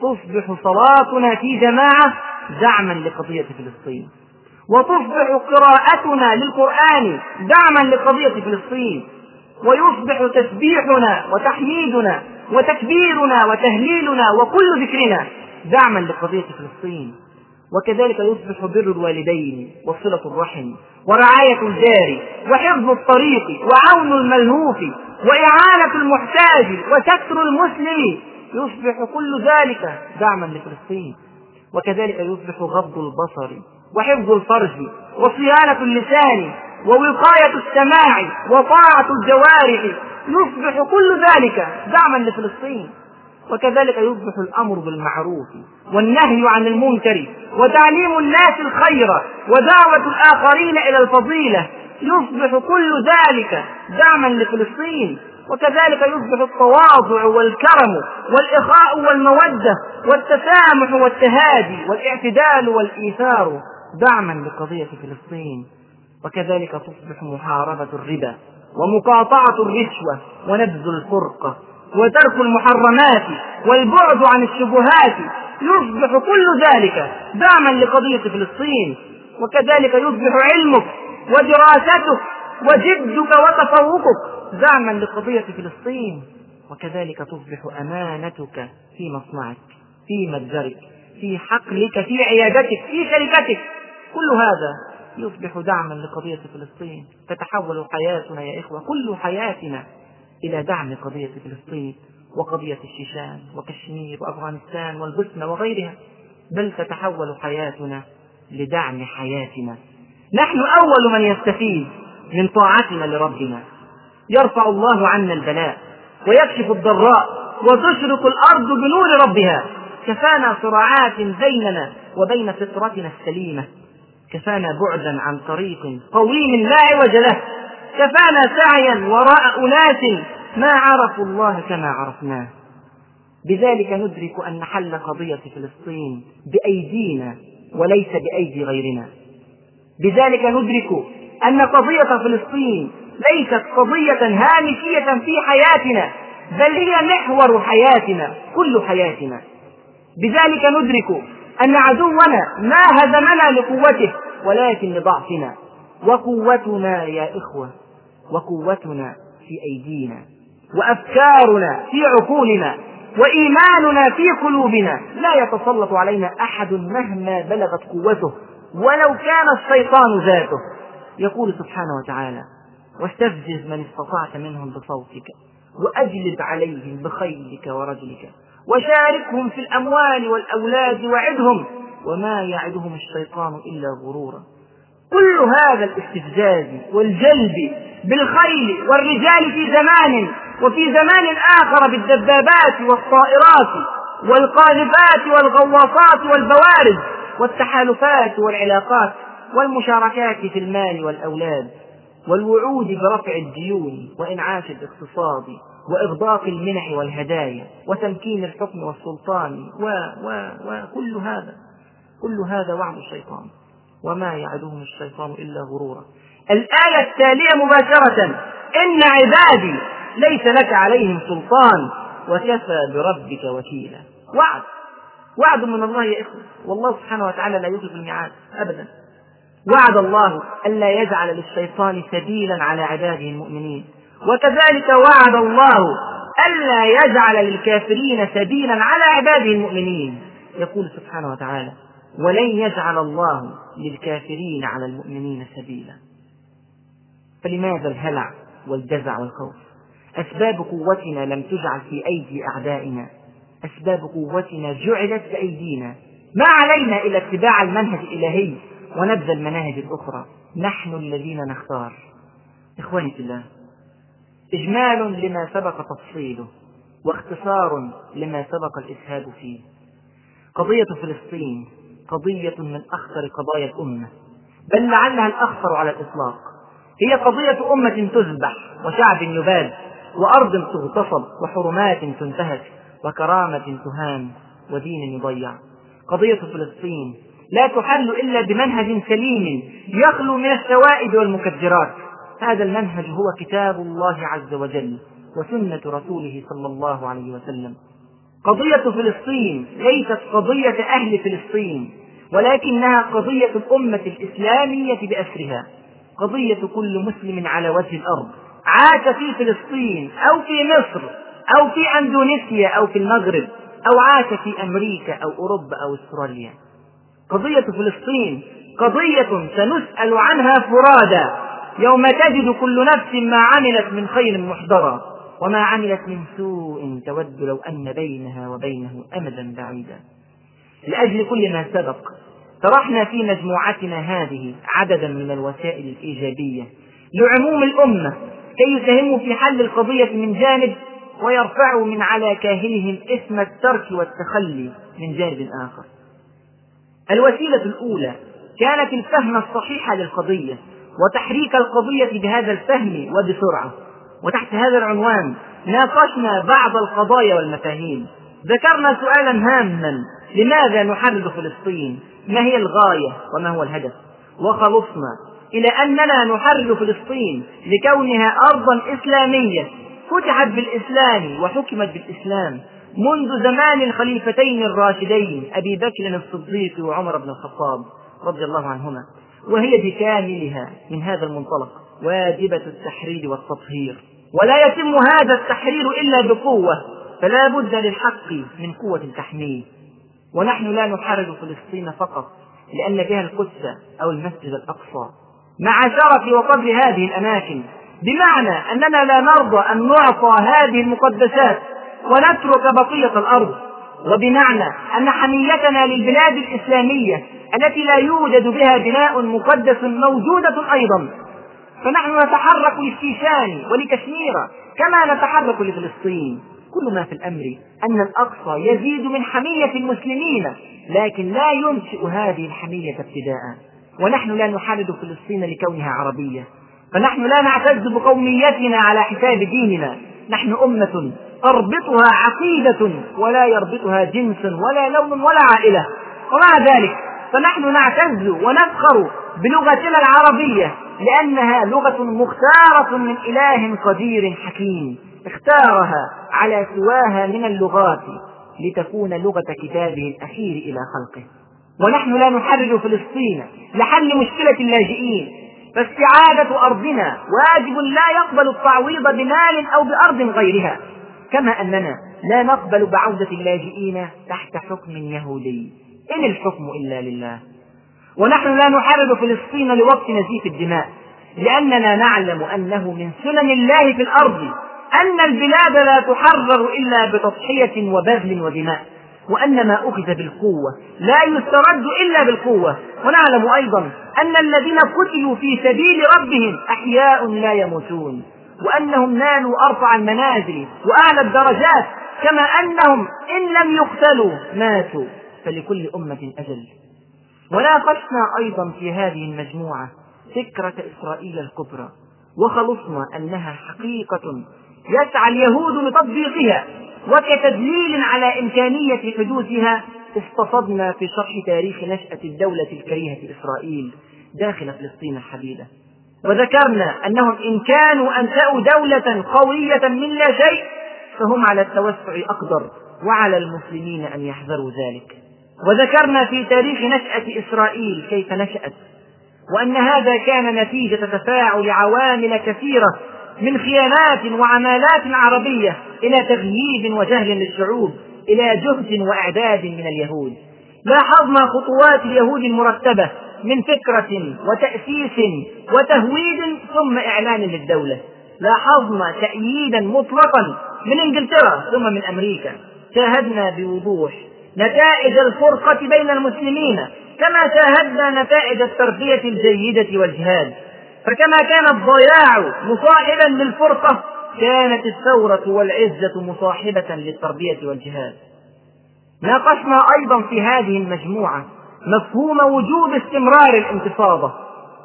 تصبح صلاتنا في جماعة دعما لقضية فلسطين. وتصبح قراءتنا للقرآن دعما لقضية فلسطين. ويصبح تسبيحنا وتحميدنا وتكبيرنا وتهليلنا وكل ذكرنا دعما لقضية فلسطين. وكذلك يصبح بر الوالدين وصلة الرحم ورعاية الجار وحفظ الطريق وعون الملهوف وإعانة المحتاج وستر المسلم. يصبح كل ذلك دعما لفلسطين. وكذلك يصبح غض البصر وحفظ الفرج وصيانة اللسان ووقاية السماع وطاعة الجوارح يصبح كل ذلك دعما لفلسطين. وكذلك يصبح الأمر بالمعروف والنهي عن المنكر وتعليم الناس الخير ودعوة الآخرين إلى الفضيلة. يصبح كل ذلك دعما لفلسطين. وكذلك يصبح التواضع والكرم والإخاء والمودة والتسامح والتهادي والاعتدال والإيثار دعما لقضية فلسطين. وكذلك تصبح محاربة الربا. ومقاطعة الرشوة ونبذ الفرقة وترك المحرمات والبعد عن الشبهات. يصبح كل ذلك دعما لقضية فلسطين وكذلك يصبح علمك ودراستك وجدك وتفوقك دعما لقضية فلسطين. وكذلك تصبح أمانتك في مصنعك في متجرك في حقلك في عيادتك في شركتك. كل هذا يصبح دعما لقضية فلسطين. تتحول حياتنا يا إخوة كل حياتنا إلى دعم قضية فلسطين وقضية الشيشان وكشمير وأفغانستان والبوسنة وغيرها. بل تتحول حياتنا لدعم حياتنا. نحن أول من يستفيد من طاعتنا لربنا. يرفع الله عنا البلاء ويكشف الضراء وتشرق الأرض بنور ربها. كفانا صراعات بيننا وبين فطرتنا السليمة. كفانا بعدا عن طريق قويم لا عوج له. كفانا سعيا وراء أناس ما عرفوا الله كما عرفناه. بذلك ندرك أن حل قضية فلسطين بأيدينا وليس بأيدي غيرنا. بذلك ندرك أن قضية فلسطين ليست قضية هامشية في حياتنا بل هي محور حياتنا كل حياتنا. بذلك ندرك أن عدونا ما هزمنا لقوته ولكن لضعفنا. وقوتنا يا إخوة وقوتنا في أيدينا وأفكارنا في عقولنا وإيماننا في قلوبنا. لا يتسلط علينا أحد مهما بلغت قوته ولو كان الشيطان ذاته. يقول سبحانه وتعالى واستفزز من استطعت منهم بصوتك وأجلب عليهم بخيلك ورجلك. وشاركهم في الأموال والأولاد وعدهم. وما يعدهم الشيطان إلا غرورا. كل هذا الاستفزاز والجلب بالخيل والرجال في زمان وفي زمان آخر بالدبابات والطائرات والقاذفات والغواصات والبوارد والتحالفات والعلاقات والمشاركات في المال والأولاد والوعود برفع الديون وإنعاش الاقتصاد وإغداق المنح والهدايا وتمكين الحكم والسلطان و و وكل هذا كل هذا وعد الشيطان. وما يعدهم الشيطان إلا غرورا. الآية التالية مباشرة إن عبادي ليس لك عليهم سلطان وكفى بربك وكيلا. وعد وعد من الله يا إخوة. والله سبحانه وتعالى لا يخلف الميعاد أبدا. وعد الله ألا يجعل للشيطان سبيلا على عباده المؤمنين. وكذلك وعد الله ألا يجعل للكافرين سبيلا على عباده المؤمنين. يقول سبحانه وتعالى ولن يجعل الله للكافرين على المؤمنين سبيلا. فلماذا الهلع والجزع والخوف؟ أسباب قوتنا لم تجعل في أيدي أعدائنا. أسباب قوتنا جعلت بأيدينا ما علينا إلا اتباع المنهج الإلهي ونبذ المناهج الأخرى. نحن الذين نختار. إخواني في الله إجمال لما سبق تفصيله واختصار لما سبق الإسهاب فيه. قضية فلسطين قضية من أخطر قضايا الأمة بل لعلها الأخطر على الإطلاق. هي قضية أمة تذبح وشعب يباد وأرض تغتصب وحرمات تنتهك وكرامة تهان ودين يضيع. قضية فلسطين لا تحل إلا بمنهج سليم يخلو من الشوائب والمكدرات هذا المنهج هو كتاب الله عز وجل وسنة رسوله صلى الله عليه وسلم. قضية فلسطين ليست قضية أهل فلسطين ولكنها قضية الأمة الإسلامية بأسرها. قضية كل مسلم على وجه الأرض. عاش في فلسطين أو في مصر أو في أندونيسيا أو في المغرب أو عاش في أمريكا أو أوروبا أو أستراليا. قضية فلسطين قضية سنسأل عنها فرادى. يوم تجد كل نفس ما عملت من خير محضرا وما عملت من سوء تود لو أن بينها وبينه أمدا بعيدا. لأجل كل ما سبق طرحنا في مجموعتنا هذه عددا من الوسائل الإيجابية لعموم الأمة كي يساهموا في حل القضية من جانب ويرفعوا من على كاهلهم اسم الترك والتخلي من جانب آخر. الوسيلة الأولى كانت الفهم الصحيح للقضية وتحريك القضية بهذا الفهم وبسرعة. وتحت هذا العنوان ناقشنا بعض القضايا والمفاهيم. ذكرنا سؤالا هاما لماذا نحرر فلسطين؟ ما هي الغاية؟ وما هو الهدف؟ وخلصنا إلى أننا نحرر فلسطين لكونها أرضا إسلامية فتحت بالإسلام وحكمت بالإسلام منذ زمان الخليفتين الراشدين أبي بكر الصديق وعمر بن الخطاب رضي الله عنهما. وهي بكاملها من هذا المنطلق. واجبة التحرير والتطهير. ولا يتم هذا التحرير إلا بقوة فلا بد للحق من قوة تحميه ونحن لا نحرر فلسطين فقط لأن بها القدس أو المسجد الأقصى. مع شرف وقدر هذه الأماكن بمعنى أننا لا نرضى أن نعطى هذه المقدسات ونترك بقية الأرض. وبمعنى أن حميتنا للبلاد الإسلامية التي لا يوجد بها بناء مقدس موجودة أيضا. فنحن نتحرك للشيشان ولكشمير كما نتحرك لفلسطين. كل ما في الأمر أن الأقصى يزيد من حمية المسلمين لكن لا ينشئ هذه الحمية ابتداء. ونحن لا نحارب فلسطين لكونها عربية. فنحن لا نعتز بقوميتنا على حساب ديننا. نحن أمة تربطها عقيدة ولا يربطها جنس ولا لون ولا عائلة. ومع ذلك فنحن نعتز ونفخر بلغتنا العربية لأنها لغة مختارة من إله قدير حكيم اختارها على سواها من اللغات لتكون لغة كتابه الأخير إلى خلقه. ونحن لا نحرر فلسطين لحل مشكلة اللاجئين. فاستعادة أرضنا واجب لا يقبل التعويض بمال أو بأرض غيرها. كما أننا لا نقبل بعودة اللاجئين تحت حكم يهودي. إن الحكم إلا لله. ونحن لا نحرر فلسطين لوقت نزيف الدماء لأننا نعلم أنه من سنن الله في الأرض أن البلاد لا تحرر إلا بتضحية وبذل ودماء وأن ما أخذ بالقوة لا يسترد إلا بالقوة. ونعلم أيضا أن الذين قتلوا في سبيل ربهم أحياء لا يموتون وأنهم نالوا أرفع المنازل وأعلى الدرجات كما أنهم إن لم يقتلوا ماتوا. فلكل أمة أجل. وناقشنا أيضا في هذه المجموعة فكرة إسرائيل الكبرى. وخلصنا أنها حقيقة يسعى اليهود لتطبيقها وكتدليل على إمكانية حدوثها استصدنا في شرح تاريخ نشأة الدولة الكريهة إسرائيل داخل فلسطين الحبيبة وذكرنا أنهم إن كانوا أنشأوا دولة قوية من لا شيء فهم على التوسع أقدر وعلى المسلمين أن يحذروا ذلك. وذكرنا في تاريخ نشأة إسرائيل كيف نشأت وأن هذا كان نتيجة تفاعل عوامل كثيرة من خيانات وعمالات عربية إلى تغييب وجهل للشعوب إلى جهد وإعداد من اليهود. لاحظنا خطوات اليهود المرتبة من فكرة وتأسيس وتهويد ثم إعلان للدولة. لاحظنا تأييدا مطلقا من إنجلترا ثم من أمريكا. شاهدنا بوضوح نتائج الفرقة بين المسلمين كما شاهدنا نتائج التربية الجيدة والجهاد. فكما كان الضياع مصاحبا للفرقة كانت الثورة والعزة مصاحبة للتربية والجهاد. ناقشنا أيضا في هذه المجموعة مفهوم وجوب استمرار الانتفاضة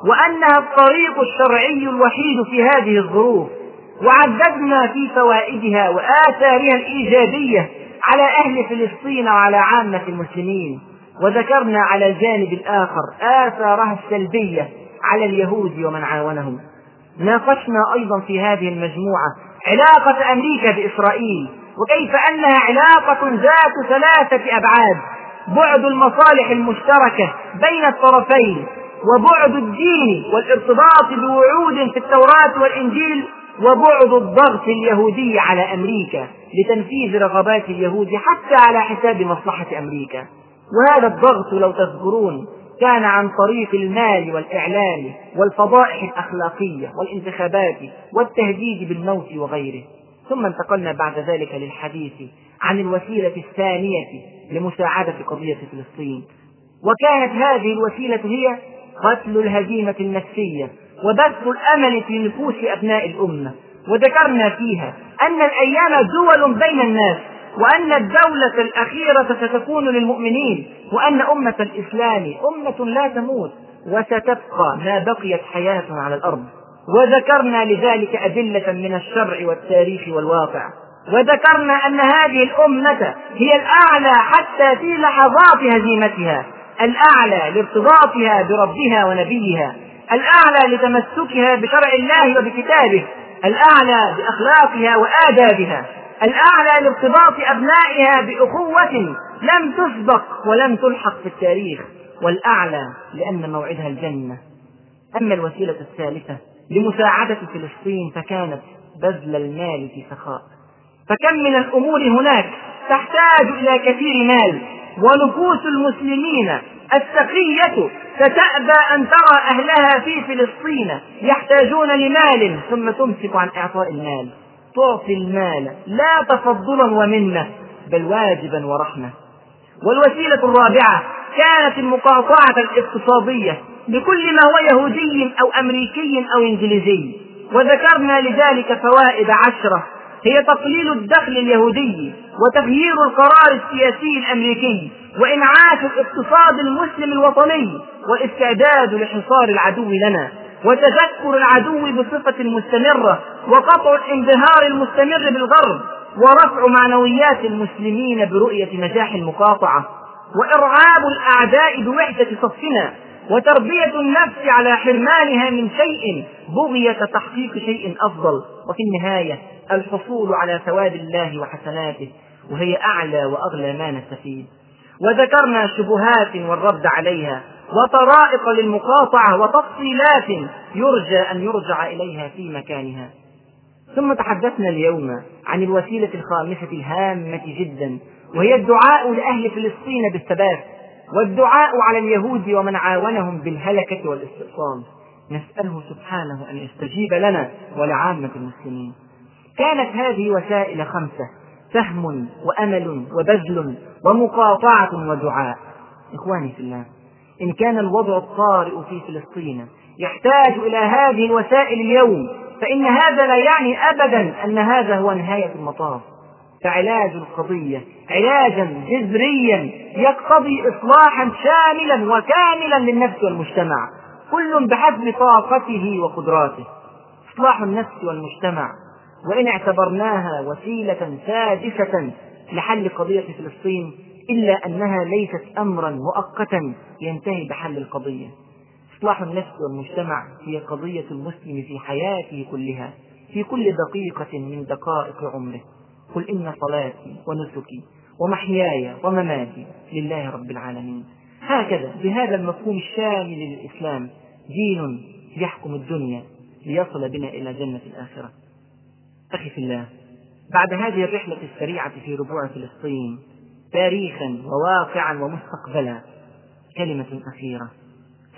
وأنها الطريق الشرعي الوحيد في هذه الظروف وعددنا في فوائدها وآثارها الإيجابية على أهل فلسطين وعلى عامة المسلمين وذكرنا على الجانب الآخر آثارها السلبية على اليهود ومن عاونهم. ناقشنا أيضا في هذه المجموعة علاقة أمريكا بإسرائيل وكيف أنها علاقة ذات ثلاثة أبعاد بعد المصالح المشتركة بين الطرفين وبعد الدين والارتباط بوعود في التوراة والإنجيل وبعد الضغط اليهودي على أمريكا لتنفيذ رغبات اليهود حتى على حساب مصلحة أمريكا. وهذا الضغط لو تذكرون كان عن طريق المال والإعلام والفضائح الأخلاقية والانتخابات والتهديد بالموت وغيره. ثم انتقلنا بعد ذلك للحديث عن الوسيلة الثانية لمساعدة قضية فلسطين. وكانت هذه الوسيلة هي قتل الهزيمة النفسية. وبث الأمل في نفوس أبناء الأمة. وذكرنا فيها أن الأيام دول بين الناس وأن الدولة الأخيرة ستكون للمؤمنين وأن أمة الإسلام أمة لا تموت وستبقى ما بقيت حياة على الأرض. وذكرنا لذلك أدلة من الشرع والتاريخ والواقع. وذكرنا أن هذه الأمة هي الأعلى حتى في لحظات هزيمتها الأعلى لارتباطها بربها ونبيها. الأعلى لتمسكها بشرع الله وبكتابه الأعلى بأخلاقها وآدابها الأعلى لارتباط أبنائها بأخوة لم تسبق ولم تلحق في التاريخ والأعلى لأن موعدها الجنة. أما الوسيلة الثالثة لمساعدة فلسطين فكانت بذل المال في سخاء. فكم من الأمور هناك تحتاج إلى كثير مال ونفوس المسلمين السقية ستأبى أن ترى أهلها في فلسطين يحتاجون لمال ثم تمسك عن إعطاء المال. تعطي المال لا تفضلا ومنة بل واجبا ورحمة. والوسيلة الرابعة كانت المقاطعة الاقتصادية بكل ما هو يهودي أو أمريكي أو إنجليزي. وذكرنا لذلك فوائد عشرة. هي تقليل الدخل اليهودي وتغيير القرار السياسي الأمريكي. وإنعاش الاقتصاد المسلم الوطني والاستعداد لحصار العدو لنا وتذكر العدو بصفة مستمرة وقطع الانبهار المستمر بالغرب ورفع معنويات المسلمين برؤية نجاح المقاطعة وإرعاب الأعداء بوحدة صفنا وتربية النفس على حرمانها من شيء بغية تحقيق شيء أفضل وفي النهاية الحصول على ثواب الله وحسناته وهي أعلى وأغلى ما نستفيد. وذكرنا شبهات والرد عليها وطرائق للمقاطعة وتفصيلات يرجى أن يرجع إليها في مكانها. ثم تحدثنا اليوم عن الوسيلة الخامسة الهامة جدا وهي الدعاء لأهل فلسطين بالثبات والدعاء على اليهود ومن عاونهم بالهلكة والاستئصال نسأله سبحانه أن يستجيب لنا ولعامة المسلمين. كانت هذه وسائل خمسة فهم وأمل وبذل ومقاطعة ودعاء. إخواني في الله إن كان الوضع الطارئ في فلسطين يحتاج إلى هذه الوسائل اليوم فإن هذا لا يعني أبدا أن هذا هو نهاية المطاف. فعلاج القضية علاجا جذريا يقتضي إصلاحا شاملا وكاملا للنفس والمجتمع كل بحسب طاقته وقدراته. إصلاح النفس والمجتمع وإن اعتبرناها وسيلة سادسة لحل قضية فلسطين إلا أنها ليست أمرا مؤقتا ينتهي بحل القضية. إصلاح النفس والمجتمع هي قضية المسلم في حياته كلها في كل دقيقة من دقائق عمره. قل إن صلاتي ونسكي ومحياي ومماتي لله رب العالمين. هكذا بهذا المفهوم الشامل للإسلام دين يحكم الدنيا ليصل بنا إلى جنة الآخرة. أخي في الله. بعد هذه الرحلة السريعة في ربوع فلسطين تاريخا وواقعا ومستقبلا كلمة أخيرة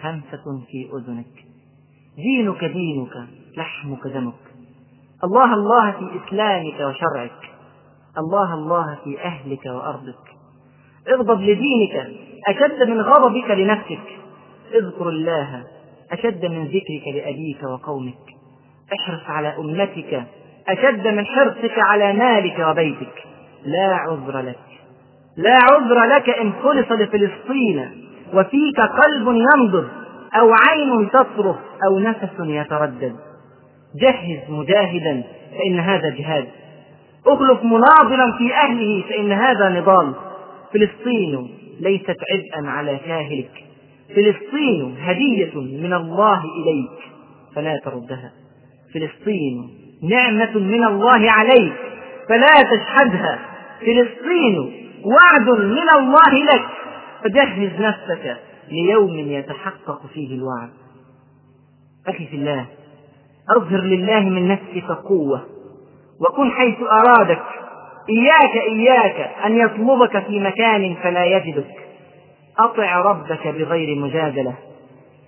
همسة في أذنك. دينك دينك لحمك دمك. الله الله في إسلامك وشرعك. الله الله في أهلك وأرضك. اغضب لدينك أشد من غضبك لنفسك. اذكر الله أشد من ذكرك لأبيك وقومك. احرص على أمتك أشد من حرصك على مالك وبيتك. لا عذر لك. لا عذر لك إن خلص لفلسطين وفيك قلب ينظر أو عين تصرخ أو نفس يتردد. جهز مجاهدا فإن هذا جهاد. أخلف مناضلا في أهله فإن هذا نضال. فلسطين ليست عبئا على كاهلك. فلسطين هدية من الله إليك. فلا تردها. فلسطين نعمة من الله عليك فلا تشحدها فلسطين وعد من الله لك. فجهز نفسك ليوم يتحقق فيه الوعد. أخي في الله أظهر لله من نفسك قوة وكن حيث أرادك. إياك إياك أن يطلبك في مكان فلا يجدك. أطع ربك بغير مجادلة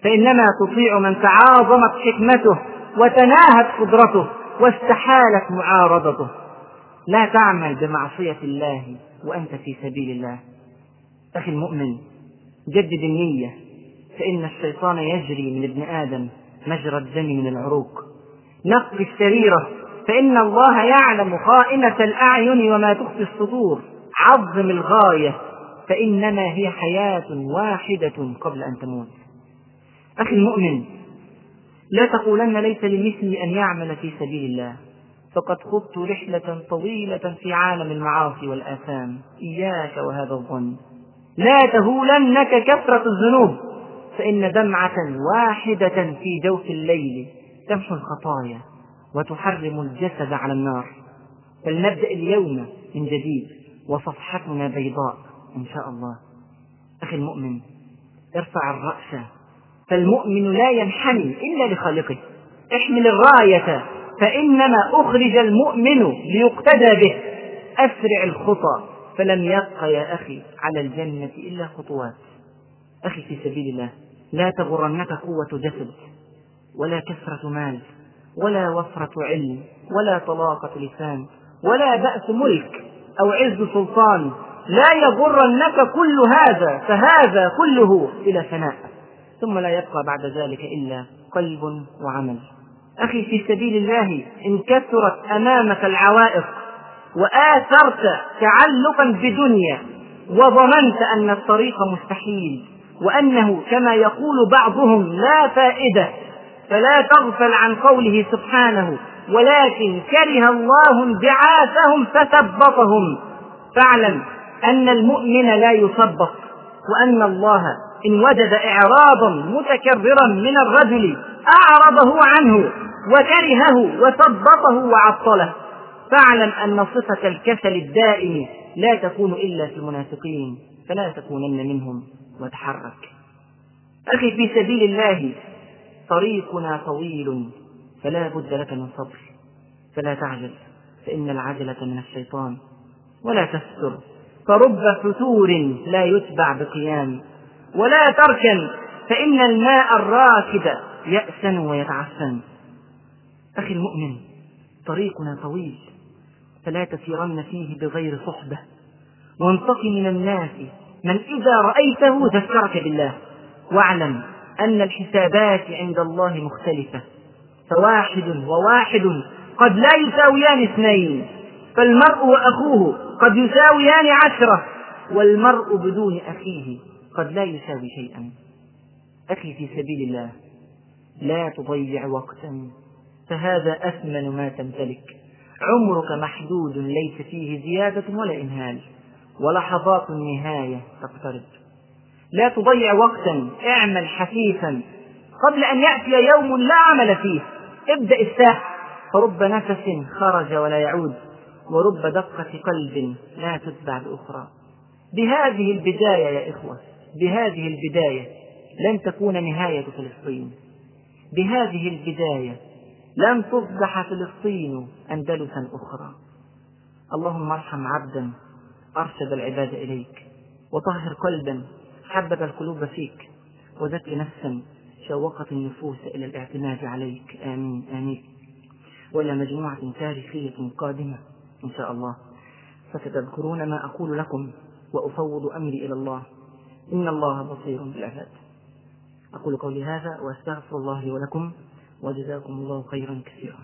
فإنما تطيع من تعاظمت حكمته وتناهت قدرته. واستحالت معارضته. لا تعمل بمعصية الله وأنت في سبيل الله. أخي المؤمن جدد النية فإن الشيطان يجري من ابن آدم مجرى الدم من العروق. نقي السريرة فإن الله يعلم خائنة الأعين وما تخفي الصدور. عظم الغاية فإنما هي حياة واحدة قبل أن تموت. أخي المؤمن لا تقولن ليس لمثلي أن يعمل في سبيل الله. فقد خضت رحلة طويلة في عالم المعاصي والآثام. إياك وهذا الظن. لا تهولنك كثرة الذنوب. فإن دمعة واحدة في جوف الليل تمحو الخطايا وتحرم الجسد على النار. فلنبدأ اليوم من جديد وصفحتنا بيضاء إن شاء الله. أخي المؤمن ارفع الرأس فالمؤمن لا ينحني إلا لخالقه. احمل الراية فإنما أخرج المؤمن ليقتدى به. أسرع الخطى فلم يبق يا أخي على الجنة إلا خطوات. أخي في سبيل الله لا تغرنك قوة جسد ولا كثرة مال ولا وفرة علم ولا طلاقة لسان ولا بأس ملك أو عز سلطان. لا يغرنك كل هذا فهذا كله إلى فناء ثم لا يبقى بعد ذلك إلا قلب وعمل. أخي في سبيل الله إن كثرت أمامك العوائق وآثرت تعلقا بدنيا وظننت أن الطريق مستحيل وأنه كما يقول بعضهم لا فائدة فلا تغفل عن قوله سبحانه ولكن كره الله انبعاثهم فثبطهم. فاعلم أن المؤمن لا يثبط وأن الله إن وجد إعراضا متكررا من الرجل أعرضه عنه وكرهه وثبطه وعطله. فاعلم أن صفة الكسل الدائم لا تكون إلا في المنافقين فلا تكونن منهم. وتحرك أخي في سبيل الله طريقنا طويل فلا بد لك من صبر. فلا تعجل فإن العجلة من الشيطان. ولا تستر فرب فتور لا يتبع بقيام. ولا تركن فإن الماء الراكد يأسن ويتعسن. أخي المؤمن طريقنا طويل فلا تسيرن فيه بغير صحبة. وانتقي من الناس من إذا رأيته ذكرك بالله. واعلم أن الحسابات عند الله مختلفة. فواحد وواحد قد لا يساويان اثنين فالمرء وأخوه قد يساويان عشرة والمرء بدون أخيه. قد لا يساوي شيئا. أخي في سبيل الله. لا تضيع وقتا. فهذا أثمن ما تمتلك. عمرك محدود ليس فيه زيادة ولا إمهال ولحظات النهاية تقترب. لا تضيع وقتا. اعمل حثيثا. قبل أن يأتي يوم لا عمل فيه. ابدأ الساعة فرب نفس خرج ولا يعود. ورب دقة قلب لا تتبع بأخرى بهذه البداية يا إخوة. بهذه البداية لن تكون نهاية فلسطين. بهذه البداية لن تصبح فلسطين أندلسا أخرى. اللهم ارحم عبدا أرشد العباد إليك وطهر قلبا حبب القلوب فيك وزكي نفسا شوقت النفوس إلى الاعتماد عليك. آمين آمين. وإلى مجموعة تاريخية قادمة إن شاء الله. فستذكرون ما أقول لكم وأفوض أمري إلى الله. إن الله بصير بالعباد. أقول قولي هذا وأستغفر الله لي ولكم وجزاكم الله خيرا كثيرا.